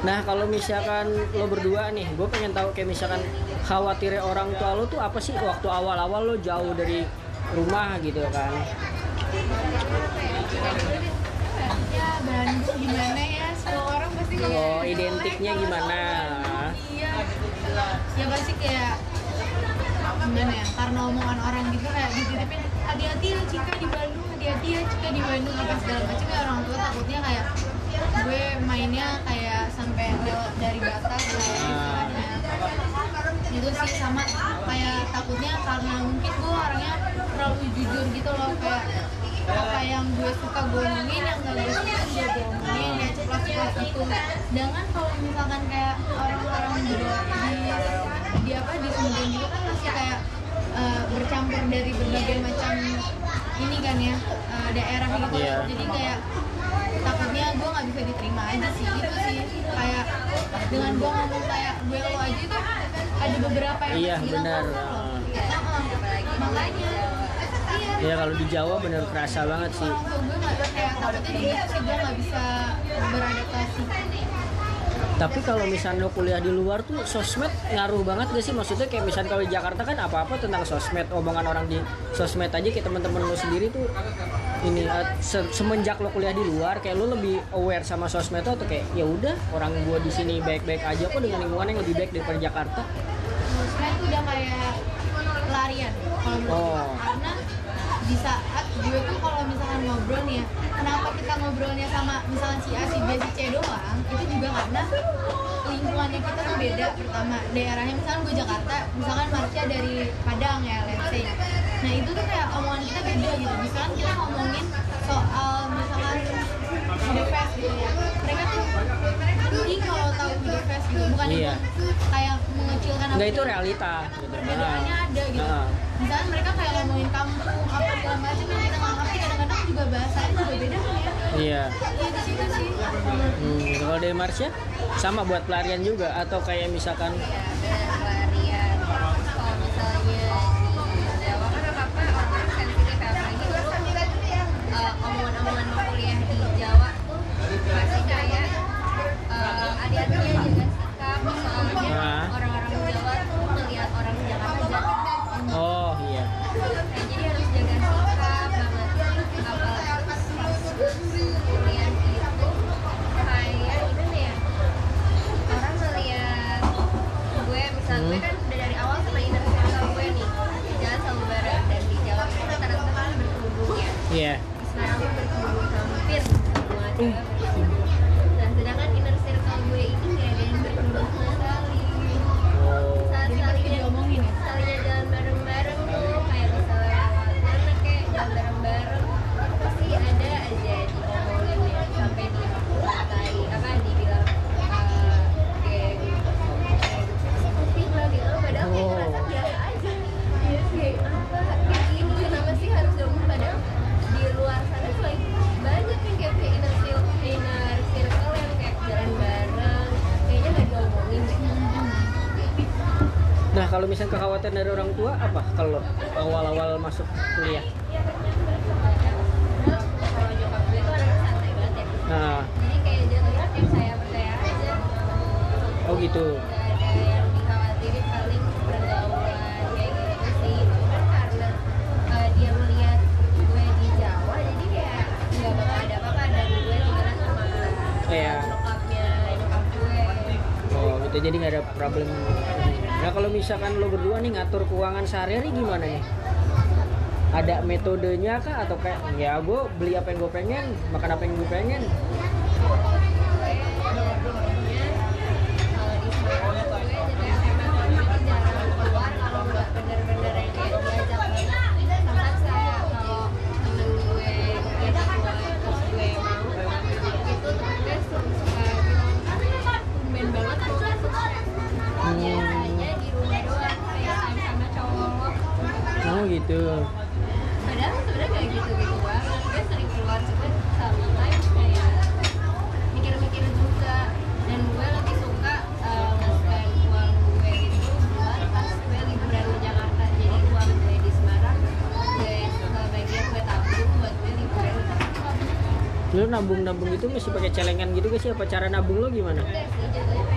Speaker 1: Nah kalau misalkan lo berdua nih, gue pengen tahu kayak misalkan khawatirnya orang tua lo tuh apa sih waktu awal-awal lo jauh dari rumah gitu kan?
Speaker 3: ya Bandung gimana ya semua orang pasti
Speaker 1: Oh
Speaker 3: ngomong
Speaker 1: identiknya gimana?
Speaker 3: iya ya pasti kayak gimana ya karena omongan orang gitu kayak dititipin hati-hati ya Cika di Bandung hati-hati ya Cika di Bandung apa segala macam ya orang tua takutnya kayak gue mainnya kayak sampai lewat dari batas kayak
Speaker 1: Ah.
Speaker 3: itu sih sama kayak takutnya karena mungkin gue orangnya terlalu jujur gitu loh kayak apa yang gue suka gue omongin yang gak gue suka gue omongin ya ceplos ceplos gitu sedangkan kalau misalkan kayak orang-orang di di apa di Sumedang gitu kan masih kayak eh, bercampur dari berbagai macam ini kan ya eh, daerah gitu
Speaker 1: Iya.
Speaker 3: jadi kayak takutnya gue nggak bisa diterima aja sih itu sih kayak dengan gue ngomong kayak gue lo aja itu ada beberapa yang
Speaker 1: Iya,
Speaker 3: bilang
Speaker 1: benar.
Speaker 3: Heeh. makanya iya
Speaker 1: Ya kalau di Jawa bener kerasa banget sih.
Speaker 3: orang tua gue nggak kayak takutnya gue nggak bisa beradaptasi
Speaker 1: Tapi kalau misalnya lo kuliah di luar tuh sosmed ngaruh banget gak sih? Maksudnya kayak misalnya kalau di Jakarta kan apa-apa tentang sosmed, omongan orang di sosmed aja kayak teman-teman lo sendiri tuh ini eh, se- semenjak lo kuliah di luar kayak lo lebih aware sama sosmed tuh atau kayak ya udah orang gua di sini baik-baik aja kok dengan lingkungan yang lebih baik daripada Jakarta
Speaker 3: sosmed tuh udah kayak pelarian kalau menurut
Speaker 1: Oh.
Speaker 3: karena di saat gue tuh kalau misalkan ngobrol nih ya kenapa kita ngobrolnya sama misalkan si A si B si C doang? Itu juga karena lingkungannya kita tuh beda pertama. Daerahnya misalkan gue Jakarta misalkan Marsha dari Padang ya let's say. Nah itu tuh kayak omongan kita beda gitu. Misalkan kita ngomongin soal misalkan the fest gitu ya. Mereka tuh mending kalau tahu the fest gitu bukan
Speaker 1: Iya.
Speaker 3: itu kayak mengecilkan
Speaker 1: Enggak itu realita gitu.
Speaker 3: perbedaannya
Speaker 1: Ah.
Speaker 3: ada gitu
Speaker 1: Ah.
Speaker 3: misalnya mereka kayak ngomongin kampung apa segala macam yang kita nggak ngerti kadang-kadang juga bahasanya juga beda kan ya
Speaker 1: Iya.
Speaker 3: iya sih
Speaker 1: Hmm, kalau dari Marsha sama buat pelarian juga atau kayak misalkan
Speaker 2: ya uh, hati-hatinya jaga sikap orang-orang Jawa tuh melihat orang Jakarta
Speaker 1: oh iya.
Speaker 2: Nah, jadi harus jaga sikap banget apalagi pas kuliah itu kayak gimana ya orang melihat gue gue kan udah dari awal sama gue nih jalan bareng dan di Jawa itu rata-rata berkerudung ya
Speaker 1: Iya.
Speaker 2: berkerudung hampir semua cewek berkerudung nah sedangkan inner circle gue ini gak ada yang berkerudung sama sekali
Speaker 1: Oh.
Speaker 2: saat
Speaker 3: Jadi pasti
Speaker 2: sekalinya
Speaker 3: diomongin ya?
Speaker 2: sekalinya jalan bareng-bareng tuh kayak misalnya lewat mana kayak jalan bareng-bareng itu pasti ada aja diomongin ya sampai dikatai apa dibilang uh, geng geng lah gitu padahal kayak
Speaker 1: Oh.
Speaker 2: ngerasa biasa aja ya kayak apa kayak gini kenapa sih harus diomongin padahal di luar sana tuh like, banyak yang kayak punya inner circle, inner circle yang kayak jalan bareng kayaknya gak diomongin deh
Speaker 1: Nah kalau misalnya kekhawatiran dari orang tua apa kalau awal-awal masuk kuliah?
Speaker 2: kalau nyokap gue tuh orangnya santai banget ya
Speaker 1: Nah,
Speaker 2: jadi kayak jatuhnya kayak saya percaya aja
Speaker 1: oh gitu. Misalkan lo berdua nih ngatur keuangan sehari-hari gimana nih? Ada metodenya kah atau kayak ya gue beli apa yang gue pengen, makan apa yang gue pengen? Gitu.
Speaker 2: padahal sebenarnya kayak gitu-gitu banget gue sering keluar juga sometimes kayak mikir-mikir juga dan gue lebih suka uh, nge-spend uang gue itu buat pas gue liburan ke Jakarta jadi uang gue di Semarang gue sebagian gue tabung buat gue liburan ke Jakarta
Speaker 1: Lo nabung-nabung itu mesti pakai celengan gitu gak sih? Apa cara nabung lo gimana?
Speaker 2: udah sih jatuhnya kayak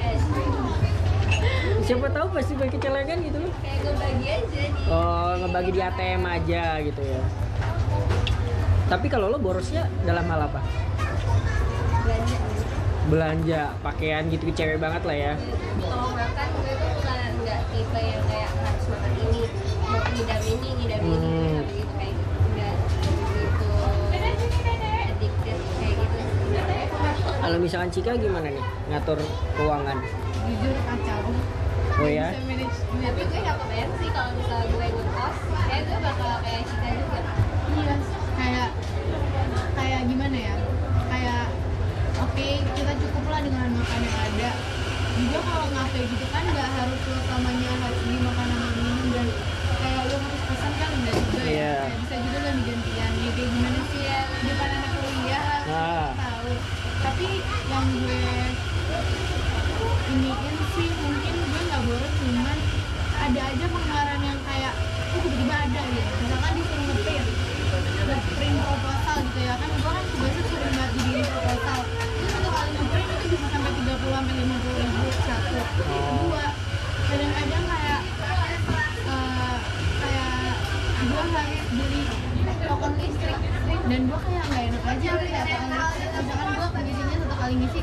Speaker 1: Siapa tahu pasti pakai celengan gitu lo.
Speaker 2: kayak gue bagi aja di
Speaker 1: Oh ngebagi di ATM aja gitu ya. Tapi kalau lo borosnya dalam hal apa?
Speaker 2: belanja
Speaker 1: Belanja, pakaian gitu cewek banget lah ya.
Speaker 2: kalau makan gue tuh bukan nggak tipe yang kayak harus makan ini mau ngidam ini ngidam ini
Speaker 1: Hmm.
Speaker 2: kayak gitu nggak gitu kayak gitu.
Speaker 1: Kalau misalkan Cika gimana nih ngatur keuangan?
Speaker 3: jujur kacau
Speaker 1: Oh ya?
Speaker 3: bisa manage duit
Speaker 2: tapi gue nggak kebayang sih kalau misalnya gue ngekos kayak gue bakal kayak Cika juga.
Speaker 3: Iya kayak kayak gimana ya? Kayak oke kita cukup lah dengan makan yang ada. Juga kalau ngafe gitu kan nggak harus lo selamanya harus makanan sama minum dan kayak lo harus pesan kan enggak juga
Speaker 1: Iya.
Speaker 3: ya kayak bisa juga lah digantian ya kayak gimana sih? Ya di depan anak kuliah harus
Speaker 1: Ah.
Speaker 3: tahu. Tapi yang gue iniin sih mungkin gue nggak boros cuman ada aja pengeluaran yang kayak oh tiba-tiba ada gitu. Misalkan disuruh ngeprint ngeprint proposal gitu ya kan gue kan biasa sering banget dibikin proposal. Itu satu kali ngeprint itu bisa sampai 30 sampai 50 ribu satu. Dua kadang-kadang kayak eh, kayak gue harus beli token listrik dan gue kayak nggak enak aja ya kalau misalkan gue ngisinya satu kali ngisi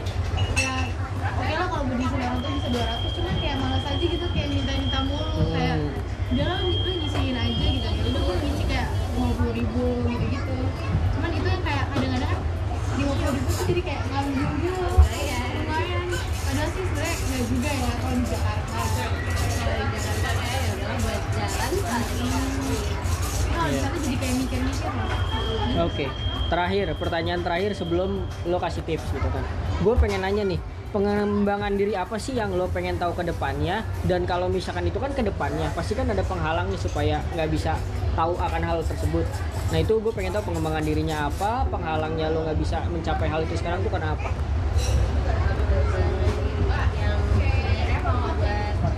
Speaker 3: oke lah kalau diisi orang tuh bisa 200 cuman kayak malas aja gitu kayak minta-minta mulu kayak
Speaker 1: Hmm.
Speaker 3: udah lah lu ngisiin aja gitu. Ya udah gue ngisi kayak lima puluh ribu gitu gitu cuman itu yang kayak kadang-kadang kan lima puluh ribu tuh jadi kayak nganggur gitu lumayan. Padahal sih sebenarnya nggak juga ya kalau di Jakarta.
Speaker 2: Kalau di Jakarta kayak ya udah buat jalan kali.
Speaker 3: kalau di sana jadi kayak mikir-mikir
Speaker 1: Oke, terakhir pertanyaan terakhir sebelum lo kasih tips gitu kan. Gue pengen nanya nih, pengembangan diri apa sih yang lo pengen tahu ke depannya? Dan kalau misalkan itu kan ke depannya, pasti kan ada penghalang nih supaya nggak bisa tahu akan hal tersebut. Nah itu gue pengen tahu pengembangan dirinya apa, penghalangnya lo nggak bisa mencapai hal itu sekarang tuh kenapa?
Speaker 2: yang sebenarnya kalau buat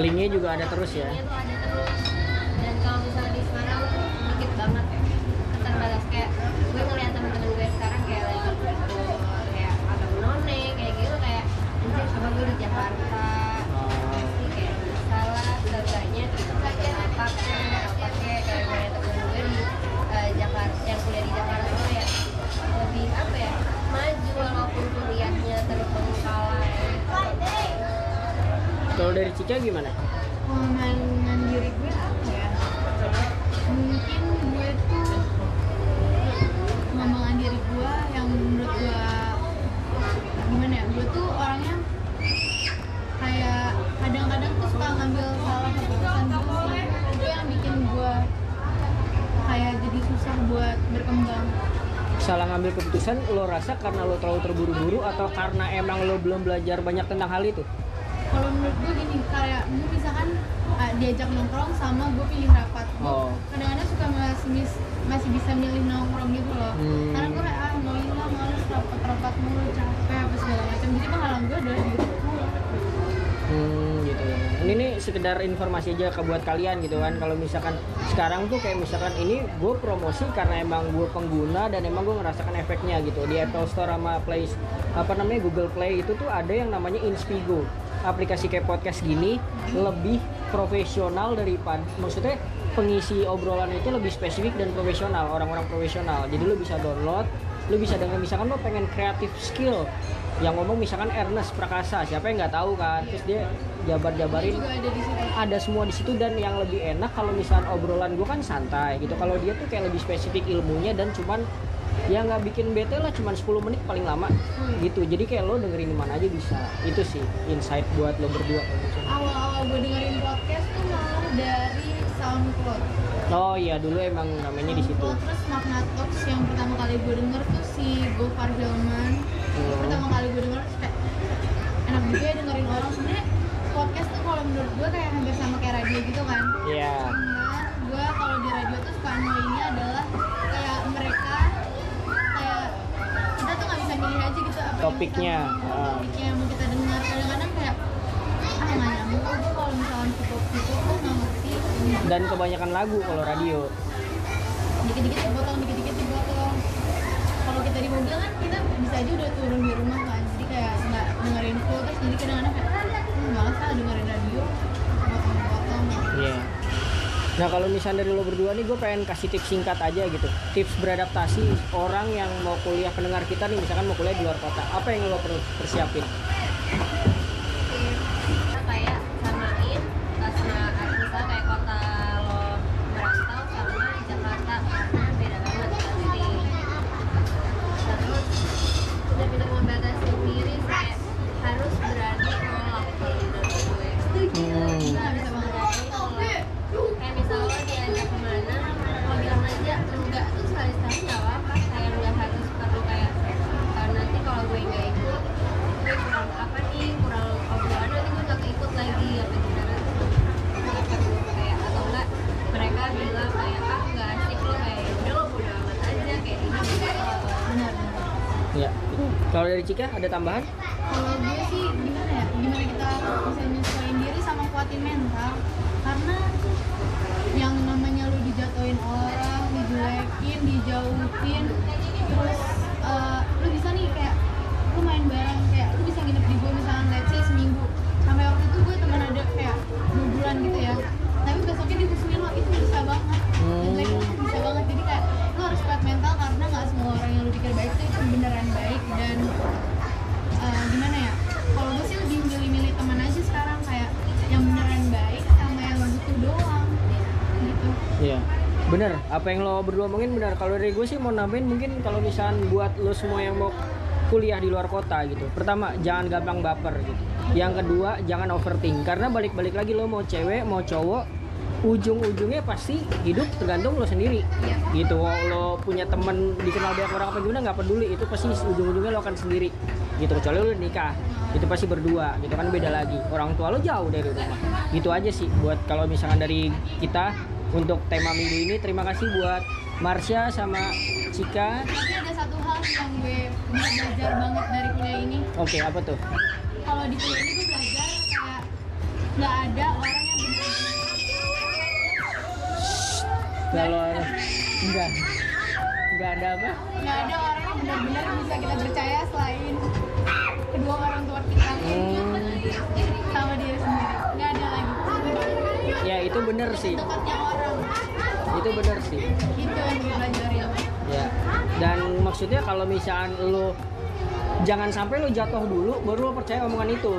Speaker 1: Linknya juga ada terus ya. Dari Cika gimana?
Speaker 3: pengembangan diri gue apa ya mungkin gue tuh pengembangan diri gue yang menurut gue gimana ya gue tuh orangnya kayak kadang-kadang tuh suka ngambil salah keputusan gitu sih itu yang bikin gue kayak jadi susah buat berkembang
Speaker 1: Salah ngambil keputusan lo rasa karena lo terlalu terburu-buru atau karena emang lo belum belajar banyak tentang hal itu?
Speaker 3: Menurut gue gini kayak gue misalkan uh, diajak nongkrong sama gue pilih rapat gue
Speaker 1: Oh.
Speaker 3: kadang-kadang suka masih mis- masih bisa milih nongkrong gitu loh
Speaker 1: Hmm.
Speaker 3: karena gue kayak ah mau lah males rapat-rapat mulu capek apa segala macam jadi penghalang gue adalah diri gue
Speaker 1: Hmm, gitu ya. Ini nih sekedar informasi aja ke buat kalian gitu kan. Kalau misalkan sekarang tuh kayak misalkan ini gue promosi karena emang gue pengguna dan emang gue ngerasakan efeknya gitu di Apple Store sama Play apa namanya Google Play itu tuh ada yang namanya Inspigo. Aplikasi kayak podcast gini lebih profesional daripada maksudnya pengisi obrolan itu lebih spesifik dan profesional, orang-orang profesional. Jadi lu bisa download, lu bisa dengan misalkan lu pengen kreatif skill yang ngomong misalkan Ernest Prakasa siapa yang nggak tahu kan? Terus dia jabar-jabarin.
Speaker 3: Ada di situ.
Speaker 1: Ada semua di situ dan yang lebih enak kalau misalkan obrolan gue kan santai gitu. Kalau dia tuh kayak lebih spesifik ilmunya dan cuman ya nggak bikin bete lah cuman 10 menit paling lama.
Speaker 3: Hmm.
Speaker 1: gitu. Jadi kayak lo dengerin mana aja bisa. Itu sih insight buat lo berdua.
Speaker 3: Awal-awal gue dengerin podcast tuh malah dari SoundCloud.
Speaker 1: Oh iya dulu emang namanya di situ.
Speaker 3: Terus Magna Talks yang pertama kali gue denger tuh si Gofar Hilman.
Speaker 1: Hmm.
Speaker 3: pertama kali gue denger kayak enak juga ya dengerin orang. Sebenarnya podcast tuh kalau menurut gue kayak hampir sama kayak radio gitu kan.
Speaker 1: Iya.
Speaker 3: cuman
Speaker 1: Topiknya,
Speaker 3: topiknya yang kita dengar. Kadang-kadang kayak ah nggak nyambung gue kalau misalnya cukup gitu gue nggak ngerti?
Speaker 1: Dan kebanyakan lagu kalau radio.
Speaker 3: Dikit-dikit dipotong dikit-dikit dipotong kalau kita di mobil kan kita bisa aja udah turun di rumah kan. Jadi kayak nggak dengerin full terus jadi kadang-kadang kayak hmm, malas lah dengerin radio potong-potong
Speaker 1: Iya. Nah kalau misalnya dari lo berdua nih, gue pengen kasih tips singkat aja gitu. Tips beradaptasi orang yang mau kuliah pendengar kita nih, misalkan mau kuliah di luar kota. Apa yang lo perlu persiapin?
Speaker 2: kita kayak samain eh, sama misalnya kayak kota lo merantau sama Jakarta karena beda banget pasti terus udah pintar membatasi diri kayak harus berani nolak sih menurut gue
Speaker 1: Hmm.
Speaker 2: nggak bisa banget nolak kayak misalnya diajak ke mana lo bilang aja enggak tuh sekali sekali nggak apa-apa kayak nggak harus perlu kayak
Speaker 1: dari Cika ada tambahan apa yang lo berdua omongin bener. Kalau dari gue sih mau nambahin mungkin kalau misalnya buat lo semua yang mau kuliah di luar kota gitu. Pertama, jangan gampang baper gitu. Yang kedua, jangan overthink karena balik-balik lagi lo mau cewek, mau cowok, ujung-ujungnya pasti hidup tergantung lo sendiri. Gitu. Mau lo punya temen dikenal banyak orang apa gimana nggak peduli, itu pasti ujung-ujungnya lo akan sendiri. Gitu kecuali lo nikah itu pasti berdua gitu kan beda lagi orang tua lo jauh dari rumah gitu aja sih buat kalau misalkan dari kita untuk tema minggu ini. Terima kasih buat Marsha sama Cika.
Speaker 3: Tapi ada satu hal yang gue belajar banget dari kuliah ini.
Speaker 1: Oke apa tuh?
Speaker 3: Kalau di kuliah ini gue belajar kayak nggak ada orang yang
Speaker 1: kalau enggak enggak ada apa?
Speaker 3: Nggak ada orang yang benar-benar bisa kita percaya selain kedua orang tua kita.
Speaker 1: Hmm.
Speaker 3: sama diri sendiri. nggak
Speaker 1: ya itu bener sih. Itu bener sih.
Speaker 3: Itu yang gue pelajarin
Speaker 1: ya dan maksudnya kalau misalkan lo jangan sampai lo jatuh dulu baru lo percaya omongan itu.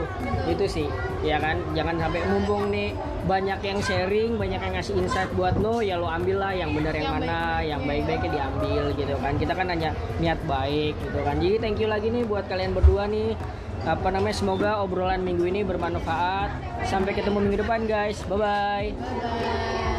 Speaker 1: Itu sih ya kan? Jangan sampai mumpung nih banyak yang sharing banyak yang ngasih insight buat lo ya lo ambil lah yang benar yang,
Speaker 3: Yang
Speaker 1: mana
Speaker 3: baik-baik.
Speaker 1: yang baik-baiknya diambil gitu kan. Kita kan hanya niat baik gitu kan. Jadi thank you lagi nih buat kalian berdua nih apa namanya semoga obrolan minggu ini bermanfaat. Sampai ketemu minggu depan guys. Bye bye
Speaker 3: bye